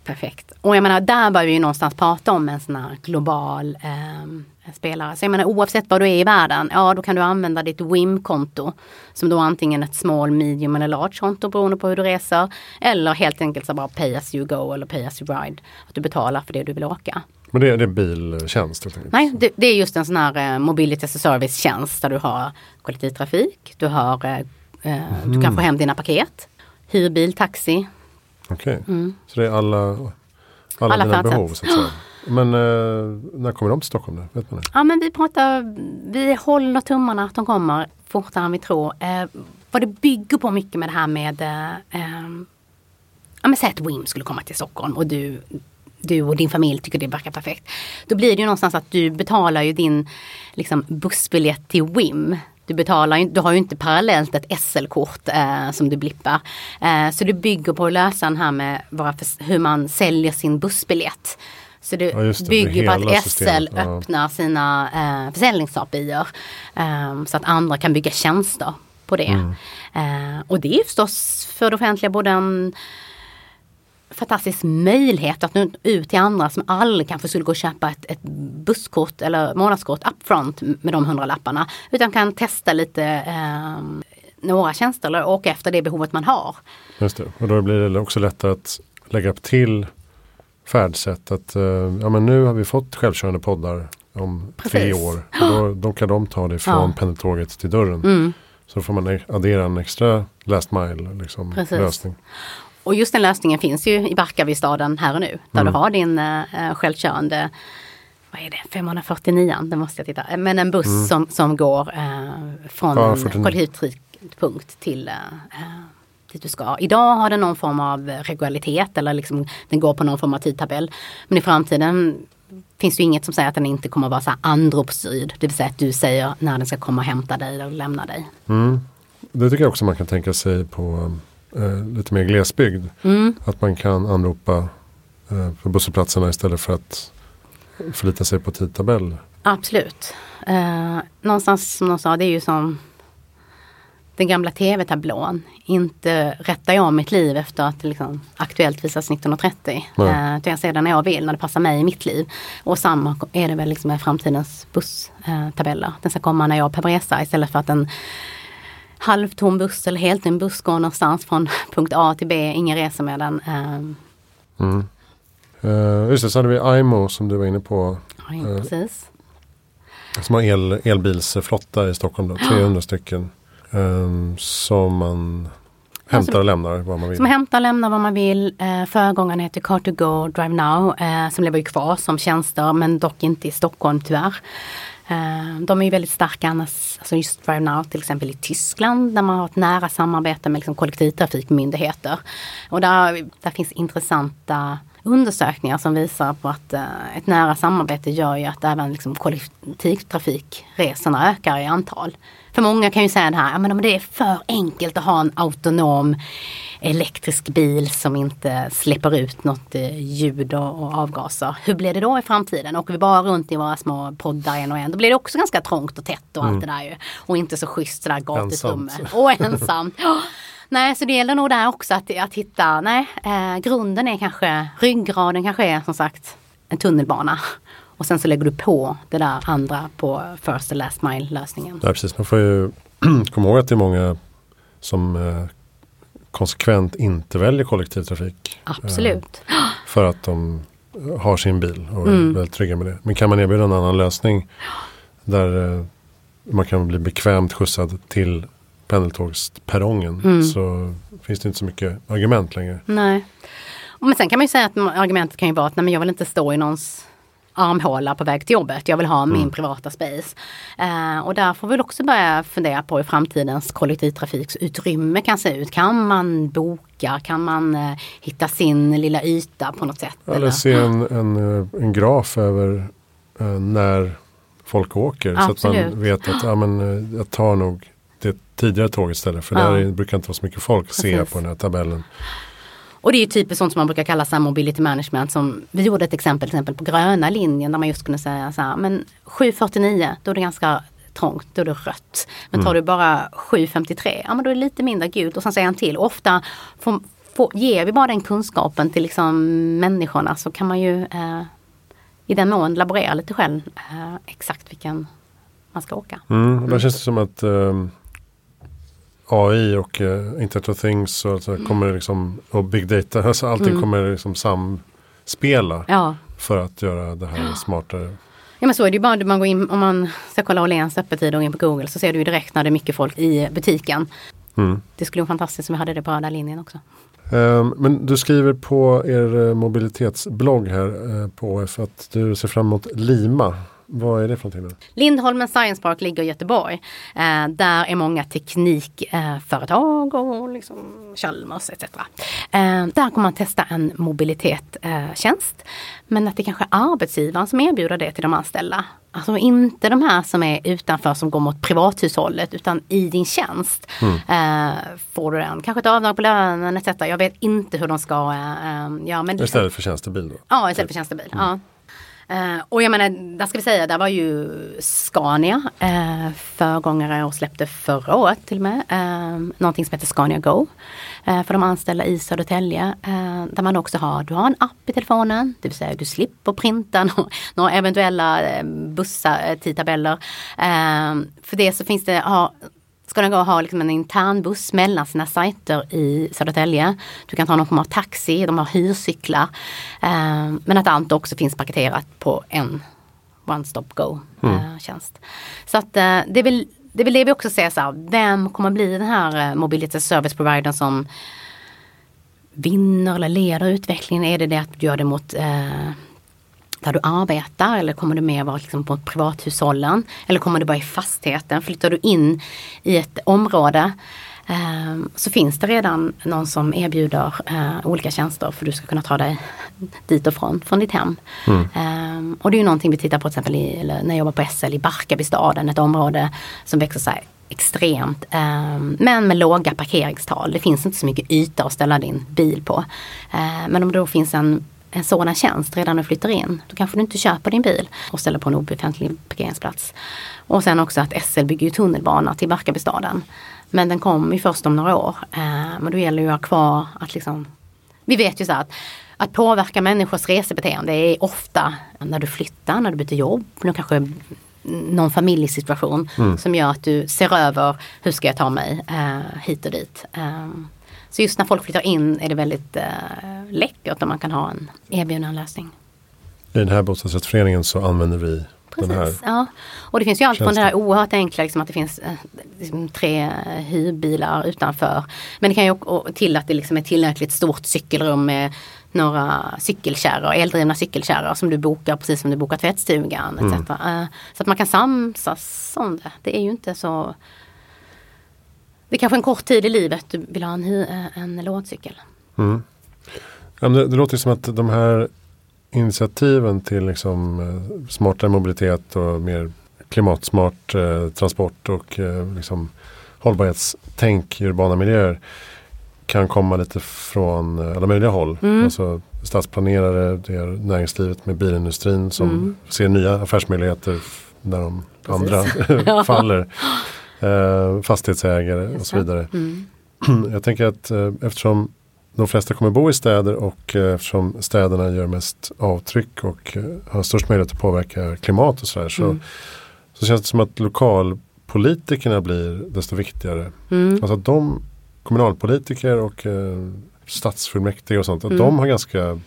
Perfekt. Och jag menar där börjar vi ju någonstans prata om en sån här global eh, spelare. Så jag menar oavsett var du är i världen, ja då kan du använda ditt WIM-konto. Som då antingen ett small, medium eller large konto beroende på hur du reser. Eller helt enkelt så bara pay as you go eller pay as you ride. Att du betalar för det du vill åka. Men det är, det är biltjänst? Nej, det, det, är just en sån här eh, mobility as a service-tjänst där du har kollektivtrafik, du har eh, mm. du kan mm. få hem dina paket, hyrbil, taxi, Okej, okay. mm. så det är alla, alla, alla dina behov så att säga. Men eh, när kommer de till Stockholm? Då? Vet man det? Ja men vi pratar, vi håller tummarna att de kommer fortare än vi tror. Eh, vad det bygger på mycket med det här med, eh, eh, ja men säg att WIM skulle komma till Stockholm och du du och din familj tycker det verkar perfekt. Då blir det ju någonstans att du betalar ju din liksom, bussbiljett till WIM du, betalar, du har ju inte parallellt ett SL-kort eh, som du blippar. Eh, så det bygger på att lösa den här med för, hur man säljer sin bussbiljett. Så det, ja, det bygger på att systemet. SL ja. öppnar sina eh, försäljnings-API eh, så att andra kan bygga tjänster på det. Mm. Eh, och det är förstås för det offentliga både en fantastisk möjlighet att nå ut till andra som aldrig kanske skulle gå och köpa ett, ett busskort eller månadskort upfront med de hundra lapparna. Utan kan testa lite eh, några tjänster eller åka efter det behovet man har. Just det, och då blir det också lättare att lägga upp till färdsätt. Att, eh, ja, men nu har vi fått självkörande poddar om Precis. tre år. Då, då kan de ta det från ja. pendeltåget till dörren. Mm. Så får man addera en extra last mile liksom, lösning. Och just den lösningen finns ju i Barkarbystaden här och nu. Där mm. du har din uh, självkörande vad är det, 549, det måste jag titta, men en buss mm. som, som går uh, från ja, kollektivpunkt till uh, dit du ska. Idag har den någon form av regularitet eller liksom den går på någon form av tidtabell. Men i framtiden finns det inget som säger att den inte kommer att vara så här andropsstyrd. Det vill säga att du säger när den ska komma och hämta dig eller lämna dig. Mm. Det tycker jag också man kan tänka sig på eh, lite mer glesbygd. Mm. Att man kan anropa eh, för busshållplatserna istället för att förlita sig på tidtabell. Absolut. Eh, någonstans som de sa, det är ju som den gamla tv-tablån. Inte rättar jag mitt liv efter att liksom aktuellt visas 1930. Eh, jag ser det när jag vill, när det passar mig i mitt liv. Och samma är det väl liksom med framtidens busstabeller. Den ska komma när jag på resa istället för att den halvtom buss eller helt en buss går någonstans från punkt A till B, ingen resa med den. Ehm. Mm. Uh, just det, så hade vi IMO som du var inne på. Ja, uh, precis. Som har el, elbilsflotta i Stockholm, då, 300 stycken. Um, som man hämtar och lämnar vad man vill. Som hämtar och lämnar vad man vill. Uh, föregångaren heter Car2Go Drive Now uh, som lever kvar som tjänster men dock inte i Stockholm tyvärr. Eh, de är väldigt starka annars, alltså just Drive Now till exempel i Tyskland där man har ett nära samarbete med liksom kollektivtrafikmyndigheter. Och där, där finns intressanta undersökningar som visar på att uh, ett nära samarbete gör ju att även liksom kollektivtrafikresorna ökar i antal. För många kan ju säga det här, men om det är för enkelt att ha en autonom elektrisk bil som inte släpper ut något eh, ljud och, avgaser. Hur blir det då i framtiden? Åker vi bara runt i våra små poddar en och en, då blir det också ganska trångt och tätt och mm. allt det där ju. Och inte så schysst sådär gatusrummel. Och ensamt. Nej, så det gäller nog där också att, att hitta, nej, eh, grunden är kanske, ryggraden kanske är som sagt en tunnelbana. Och sen så lägger du på det där andra på first and last mile lösningen. Ja, precis. Man får ju komma ihåg att det är många som eh, konsekvent inte väljer kollektivtrafik. Absolut. Eh, för att de har sin bil och är mm. väldigt trygga med det. Men kan man erbjuda en annan lösning där eh, man kan bli bekvämt skjutsad till pendeltågsperrongen mm. så finns det inte så mycket argument längre. Nej. Men sen kan man ju säga att argumentet kan ju vara att nej, men jag vill inte stå i någons armhåla på väg till jobbet. Jag vill ha mm. min privata space. Eh, och där får vi också börja fundera på hur framtidens kollektivtrafiksutrymme kan se ut. Kan man boka? Kan man eh, hitta sin lilla yta på något sätt? Eller, eller se en, en, eh, en graf över eh, när folk åker. Absolut. Så att man vet att ja, men, eh, jag tar nog det tidigare tåget istället. För ja. där brukar inte vara så mycket folk se på den här tabellen. Och det är typiskt sånt som man brukar kalla så mobility management. Som, vi gjorde ett exempel, till exempel på gröna linjen där man just kunde säga så här, men 7.49 då är det ganska trångt, då är det rött. Men tar mm. du bara 7.53, ja men då är det lite mindre gult och sen säger han till. ofta får, får, ger vi bara den kunskapen till liksom människorna så kan man ju eh, i den mån laborera lite själv eh, exakt vilken man ska åka. Mm, då känns det som att eh, AI och uh, Internet of Things och, så mm. kommer liksom, och Big Data, alltså allting mm. kommer liksom samspela ja. för att göra det här smartare. Ja men så är det ju bara, man går in, om man ska kolla Åhléns öppettider och in på Google så ser du ju direkt när det är mycket folk i butiken. Mm. Det skulle vara fantastiskt om vi hade det på röda linjen också. Um, men du skriver på er uh, mobilitetsblogg här uh, på OF att du ser fram emot Lima. Vad är det för någonting? Lindholmen Science Park ligger i Göteborg. Eh, där är många teknikföretag eh, och liksom Chalmers etc. Eh, där kommer man testa en mobilitetstjänst. Eh, men att det kanske är arbetsgivaren som erbjuder det till de anställda. Alltså inte de här som är utanför som går mot privathushållet utan i din tjänst. Mm. Eh, får du den, kanske ett avdrag på lönen etc. Jag vet inte hur de ska eh, ja, men Istället för tjänstebil då? Ja, istället för tjänstebil. Mm. Ja. Eh, och jag menar, där ska vi säga, där var ju Scania eh, föregångare och släppte förra året till och med. eh, någonting som heter Scania Go. Eh, för de anställda i Södertälje. Eh, där man också har, du har en app i telefonen. Det vill säga du slipper printa några, några eventuella eh, bussar, eh, tidtabeller. för det så finns det, har ska den gå och ha liksom en intern buss mellan sina sajter i Södertälje. Du kan ta någon form av taxi, de har hyrcyklar. Eh, men att allt också finns paketerat på en One Stop Go mm. eh. Så att eh, det, är väl, det är väl det vi också ser så här, vem kommer bli den här eh, mobility service providern som vinner eller leder utvecklingen? Är det det att du gör det mot eh, där du arbetar eller kommer du mer vara liksom på privathushållen? Eller kommer du bara i fastigheten? Flyttar du in i ett område eh, så finns det redan någon som erbjuder eh, olika tjänster för du ska kunna ta dig dit och från, från ditt hem. Mm. Eh, och det är ju någonting vi tittar på till exempel i, när jag jobbar på SL i Barkarbystaden, ett område som växer sig extremt. Eh, men med låga parkeringstal. Det finns inte så mycket yta att ställa din bil på. Eh, men om det då finns en en sådan tjänst redan när du flyttar in. Då kanske du inte köper din bil och ställer på en obefintlig parkeringsplats. Och sen också att SL bygger ju tunnelbana till Barkarbystaden. Men den kommer ju först om några år. Eh, men då gäller ju att ha kvar att liksom Vi vet ju så att att påverka människors resebeteende är ofta när du flyttar, när du byter jobb, när kanske någon familjesituation mm. som gör att du ser över hur ska jag ta mig eh, hit och dit. Um, så just när folk flyttar in är det väldigt eh, läckert om man kan ha en erbjuden lösning. I den här bostadsrättsföreningen så använder vi Precis, den här ja. Och det finns ju allt från det här oerhört enkla, liksom att det finns eh, liksom tre hyrbilar utanför. Men det kan ju också till att det liksom är tillräckligt stort cykelrum med några cykelkärror, eldrivna cykelkärror som du bokar precis som du bokar tvättstugan. Mm. Eh, så att man kan samsas om det. Det är ju inte så det är kanske en kort tid i livet du vill ha en, eh, en lådcykel. Mm. Det, det, låter som att de här initiativen till liksom, eh, smartare mobilitet och mer klimatsmart eh, transport och eh, liksom, hållbarhetstänk i urbana miljöer kan komma lite från eh, alla möjliga håll. Mm. Alltså stadsplanerare, det är näringslivet med bilindustrin som mm. ser nya affärsmöjligheter när de Precis. andra faller eh, fastighetsägare och så vidare. Mm. Jag tänker att eh, eftersom de flesta kommer bo i städer och eh, eftersom städerna gör mest avtryck och eh, har störst möjlighet att påverka klimat och sådär så, mm. så känns det som att lokalpolitikerna blir desto viktigare. Mm. Alltså att de kommunalpolitiker och eh, stadsfullmäktige och sånt, att mm. de har ganska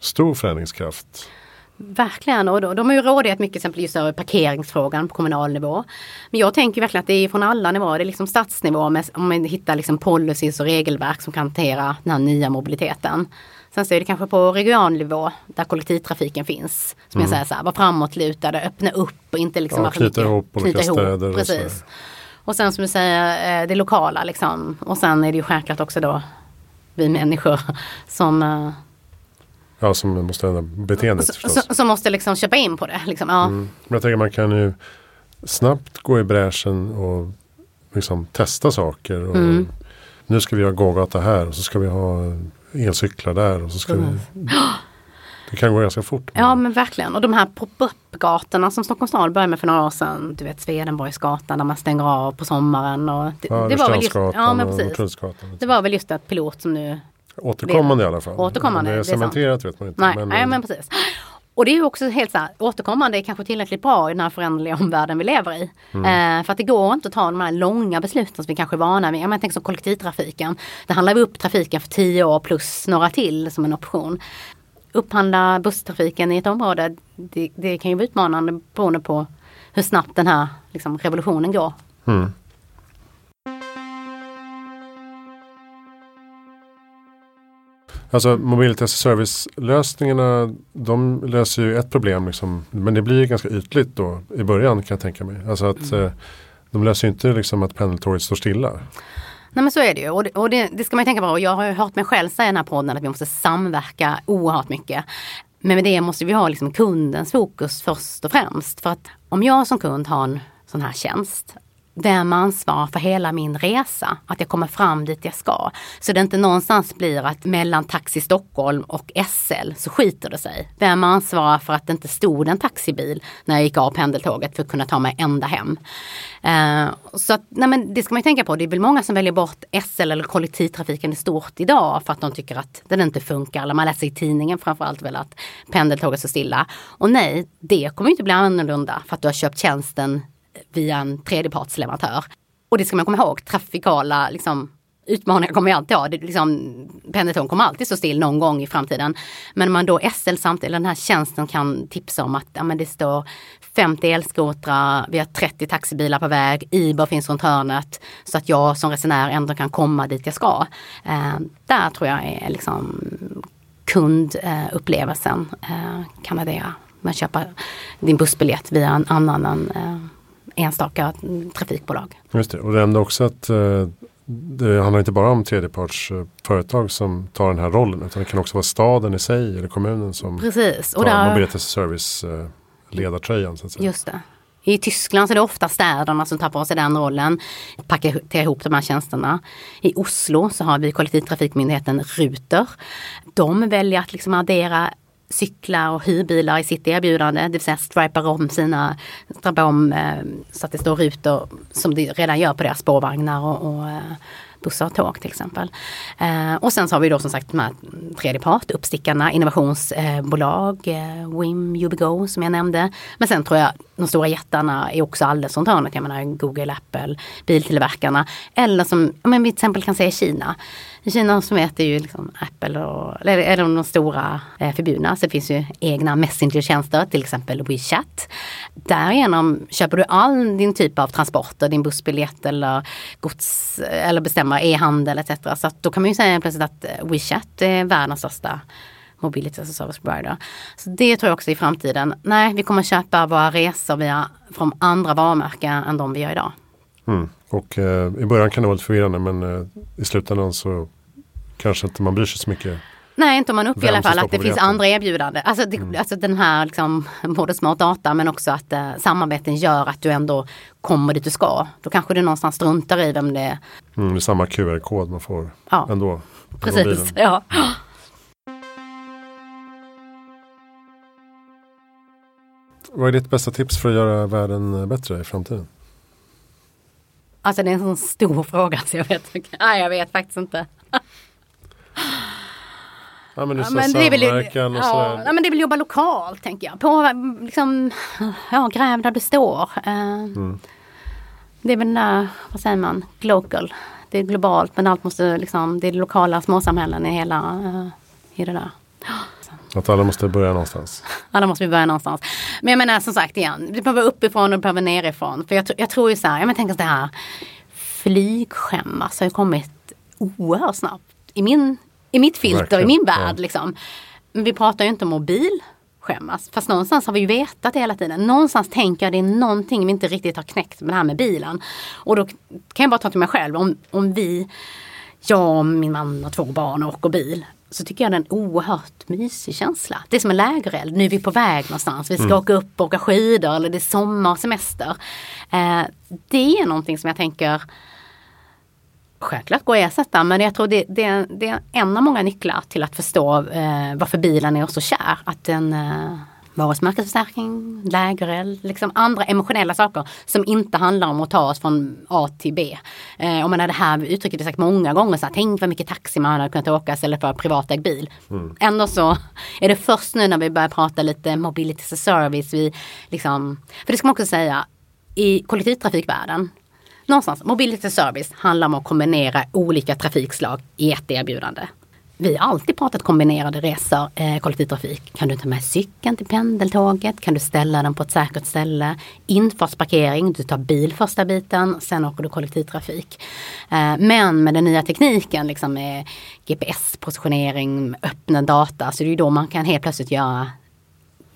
stor förändringskraft. Verkligen och de, har ju rådighet mycket exempel just över parkeringsfrågan på kommunal nivå. Men jag tänker verkligen att det är från alla nivåer, det är liksom stadsnivå med, om man hittar liksom policies och regelverk som kan hantera den här nya mobiliteten. Sen så är det kanske på regional nivå där kollektivtrafiken finns. Som mm. jag säger så här, var framåtlutade, öppna upp och inte liksom ja, knyta ihop olika knyta ihop, städer. Precis. Och, och sen som du säger eh, det lokala liksom. Och sen är det ju självklart också då vi människor som eh, Ja, som måste ändra beteendet förstås. Som måste liksom köpa in på det. Liksom. Ja. Mm. Men jag tänker man kan ju snabbt gå i bräschen och liksom testa saker. Och mm. Nu ska vi ha gågata här och så ska vi ha elcyklar där. Och så ska mm. vi... Det kan gå ganska fort. Ja men verkligen. Och de här pop-up-gatorna som Stockholms stad började med för några år sedan. Du vet Swedenborgsgatan där man stänger av på sommaren. Och det, ja, det var väl just, ja, men precis. Det var väl just ett pilot som nu Återkommande i alla fall. Återkommande. Det är cementerat vet man inte. Nej, men, nej, men precis. Och det är ju också helt så här, återkommande är kanske tillräckligt bra i den här föränderliga omvärlden vi lever i. Mm. Eh, för att det går inte att ta de här långa besluten som vi kanske är vana vid. Jag tänker som kollektivtrafiken. Det handlar vi upp trafiken för tio år plus några till som en option. Upphandla busstrafiken i ett område, det, det kan ju vara utmanande beroende på hur snabbt den här liksom, revolutionen går. Mm. Alltså mobilt as service lösningarna de löser ju ett problem liksom, men det blir ganska ytligt då i början kan jag tänka mig. Alltså att mm. eh, de löser ju inte liksom att pendeltåget står stilla. Nej men så är det ju och, det, och det, det, ska man tänka på. Och jag har ju hört mig själv säga i den här podden att vi måste samverka oerhört mycket. Men med det måste vi ha liksom kundens fokus först och främst. För att om jag som kund har en sån här tjänst vem ansvarar för hela min resa? Att jag kommer fram dit jag ska. Så det inte någonstans blir att mellan Taxi Stockholm och SL så skiter det sig. Vem ansvarar för att det inte stod en taxibil när jag gick av pendeltåget för att kunna ta mig ända hem? Uh, så att, nej men det ska man ju tänka på. Det är väl många som väljer bort SL eller kollektivtrafiken i stort idag för att de tycker att den inte funkar. Eller man läser i tidningen framförallt väl att pendeltåget står stilla. Och nej, det kommer inte bli annorlunda för att du har köpt tjänsten via en tredjepartsleverantör. Och det ska man komma ihåg, trafikala liksom, utmaningar kommer jag alltid ha. Det, liksom, pendeltåg kommer alltid stå still någon gång i framtiden. Men om man då SL samtidigt, eller den här tjänsten kan tipsa om att ja, men det står 50 elskotrar, vi har 30 taxibilar på väg, Uber finns runt hörnet. Så att jag som resenär ändå kan komma dit jag ska. Eh, där tror jag är liksom kundupplevelsen eh, kan addera. Man köper din bussbiljett via en annan än eh, enstaka trafikbolag. Just det, och det nämnde också att eh, det handlar inte bara om tredjepartsföretag som tar den här rollen utan det kan också vara staden i sig eller kommunen som Precis. Och tar där, eh, ledartröjan. Just det. I Tyskland så är det ofta städerna som tar på sig den rollen. Paketerar ihop de här tjänsterna. I Oslo så har vi kollektivtrafikmyndigheten Ruter. De väljer att liksom addera cyklar och hyrbilar i sitt erbjudande. Det vill säga stripar om sina, stripar om eh, så att det står rutor som det redan gör på deras spårvagnar och, och eh, bussar och tåg till exempel. Eh, och sen så har vi då som sagt de här tredje part, uppstickarna, innovationsbolag, eh, WIM, UbiGo som jag nämnde. Men sen tror jag de stora jättarna är också alldeles runt hörnet. Jag menar Google, Apple, biltillverkarna. Eller som men vi till exempel kan säga Kina. I Kina som äter är ju liksom Apple och, eller eller de, stora eh, förbjudna. Så det finns ju egna Messenger-tjänster, till exempel WeChat. Därigenom köper du all din typ av transporter, din bussbiljett eller gods eller bestämmer e-handel etc. Så att då kan man ju säga plötsligt att eh, WeChat är världens största mobility as a service provider. Så det tror jag också i framtiden. Nej, vi kommer köpa våra resor via, från andra varumärken än de vi gör idag. Mm. Och eh, i början kan det vara lite förvirrande men eh, i slutändan så kanske inte man bryr sig så mycket. Nej, inte om man uppger i alla fall att det finns andra erbjudanden. Alltså, det, mm. alltså den här liksom, både smart data men också att eh, samarbeten gör att du ändå kommer dit du ska. Då kanske du någonstans struntar i vem det är. Mm, det är samma QR-kod man får ja. ändå. Precis, ja. Vad är ditt bästa tips för att göra världen bättre i framtiden? Alltså det är en sån stor fråga så jag vet, nej, jag vet faktiskt inte. Ja men, ja, men det är väl, och ja, ja, men det väl jobba lokalt tänker jag. På liksom, ja gräv där du står. Uh, mm. Det är väl där, vad säger man, local. Det är globalt men allt måste liksom, det är lokala småsamhällen i hela, uh, i det där. Att alla måste börja någonstans. Alla måste börja någonstans. Men jag menar som sagt igen, det behöver uppifrån och det behöver nerifrån. För jag, jag tror ju så här, jag menar, tänk att det här flygskämmas har ju kommit oerhört snabbt. I, min, i mitt filter, Verkligen. i min värld ja. liksom. Men vi pratar ju inte om mobil skämmas. Fast någonstans har vi ju vetat det hela tiden. Någonstans tänker jag det är någonting vi inte riktigt har knäckt med det här med bilen. Och då kan jag bara ta till mig själv. Om, om vi, jag och min man och två barn åker bil så tycker jag det är en oerhört mysig känsla. Det är som en lägereld. Nu är vi på väg någonstans. Vi ska mm. åka upp och åka skidor eller det är sommarsemester. Eh, det är någonting som jag tänker självklart går att ersätta men jag tror det, det, det, är en av många nycklar till att förstå eh, varför bilen är så kär. Att den eh, varumärkesförstärkning, lägereld, liksom andra emotionella saker som inte handlar om att ta oss från A till B. Eh, och man det här uttrycket sagt många gånger, så här, tänk vad mycket taxi man hade kunnat åka istället för privatägd bil. Mm. Ändå så är det först nu när vi börjar prata lite mobility service, vi liksom, för det ska man också säga, i kollektivtrafikvärlden någonstans, mobility service handlar om att kombinera olika trafikslag i ett erbjudande. Vi har alltid pratat kombinerade resor, eh, kollektivtrafik. Kan du ta med cykeln till pendeltåget? Kan du ställa den på ett säkert ställe? Infartsparkering, du tar bil första biten, sen åker du kollektivtrafik. Eh, men med den nya tekniken, liksom med GPS-positionering, öppna data, så det är då man kan helt plötsligt göra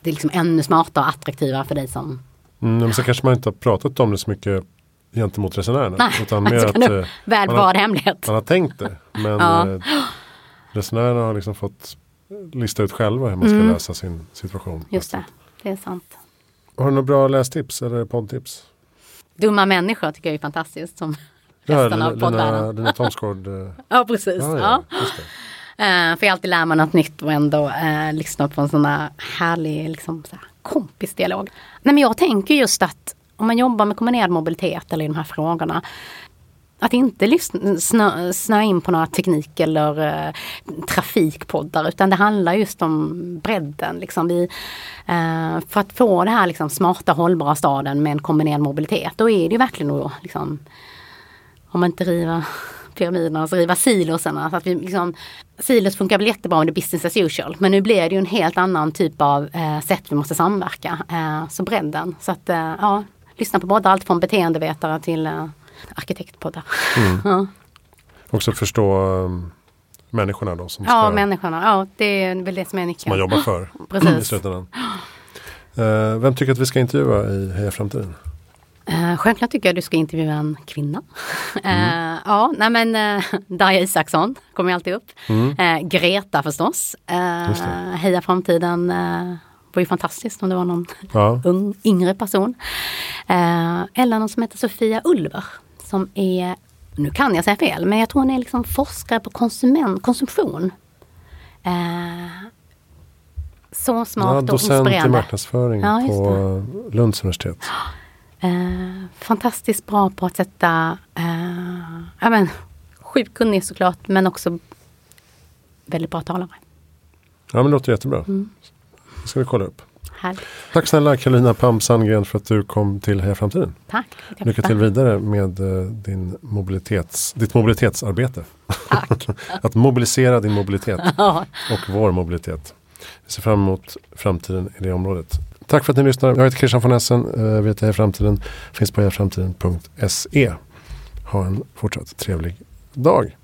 det liksom ännu smartare och attraktivare för dig som Mm, men så kanske man inte har pratat om det så mycket gentemot resenärerna. Nej, utan mer att, eh, väl man, har, hemlighet. man har tänkt det. Men ja. eh, resenärerna har liksom fått lista ut själva hur man ska mm. lösa sin situation. Just det, det är sant. Har du några bra lästips eller poddtips? Dumma människor tycker jag är fantastiskt. Som ja, resten av poddvärlden. Lina Thomsgård. Eh. ja, precis. Ja, ja. ja. Uh, för alltid lär mig något nytt och ändå uh, lyssna på en sån här härlig liksom, så här, kompisdialog. Nej, men jag tänker just att om man jobbar med kombinerad mobilitet eller i de här frågorna att inte snö, snö in på några teknik eller eh, trafikpoddar utan det handlar just om bredden. Liksom. Vi, eh, för att få det här liksom, smarta hållbara staden med en kombinerad mobilitet då är det ju verkligen att liksom, om man inte river pyramiderna, alltså riva silosarna. Så att vi liksom, silos funkar väl jättebra om det är business as usual men nu blir det ju en helt annan typ av eh, sätt vi måste samverka. Eh, så bredden. Så att eh, ja, lyssna på poddar, allt från beteendevetare till uh, arkitektpoddar. Mm. ja. Också förstå um, människorna då? Som ja, människorna. Ja, det är väl det som är nyckeln. Som man jobbar för Precis. i slutändan. Uh, vem tycker att vi ska intervjua i Heja Framtiden? Uh, självklart tycker jag du ska intervjua en kvinna. Mm. Uh, ja, nej men uh, Darja Isaksson kommer alltid upp. Mm. Greta förstås. Heja Framtiden var ju fantastiskt om det var någon ja. ung, yngre person. Eh, eller någon som heter Sofia Ulver som är, nu kan jag säga fel, men jag tror hon är liksom forskare på konsument, konsumtion. Eh, så smart ja, och inspirerande. Docent i marknadsföring ja, på Lunds universitet. Eh, fantastiskt bra på att sätta, eh, ja men sjukt kunnig såklart, men också väldigt bra talare. Ja men det låter jättebra. Mm. Det ska vi kolla upp. Härligt. Tack snälla Karolina Pam Sandgren för att du kom till Heja Framtiden. Tack. Lycka till vidare med uh, din mobilitets, ditt mobilitetsarbete. Tack. att mobilisera din mobilitet och vår mobilitet. Vi ser fram emot framtiden i det området. Tack för att ni lyssnar. Jag heter Christian von Essen. Uh, vi heter Heja Framtiden. Finns på hejaframtiden.se. Ha en fortsatt trevlig dag.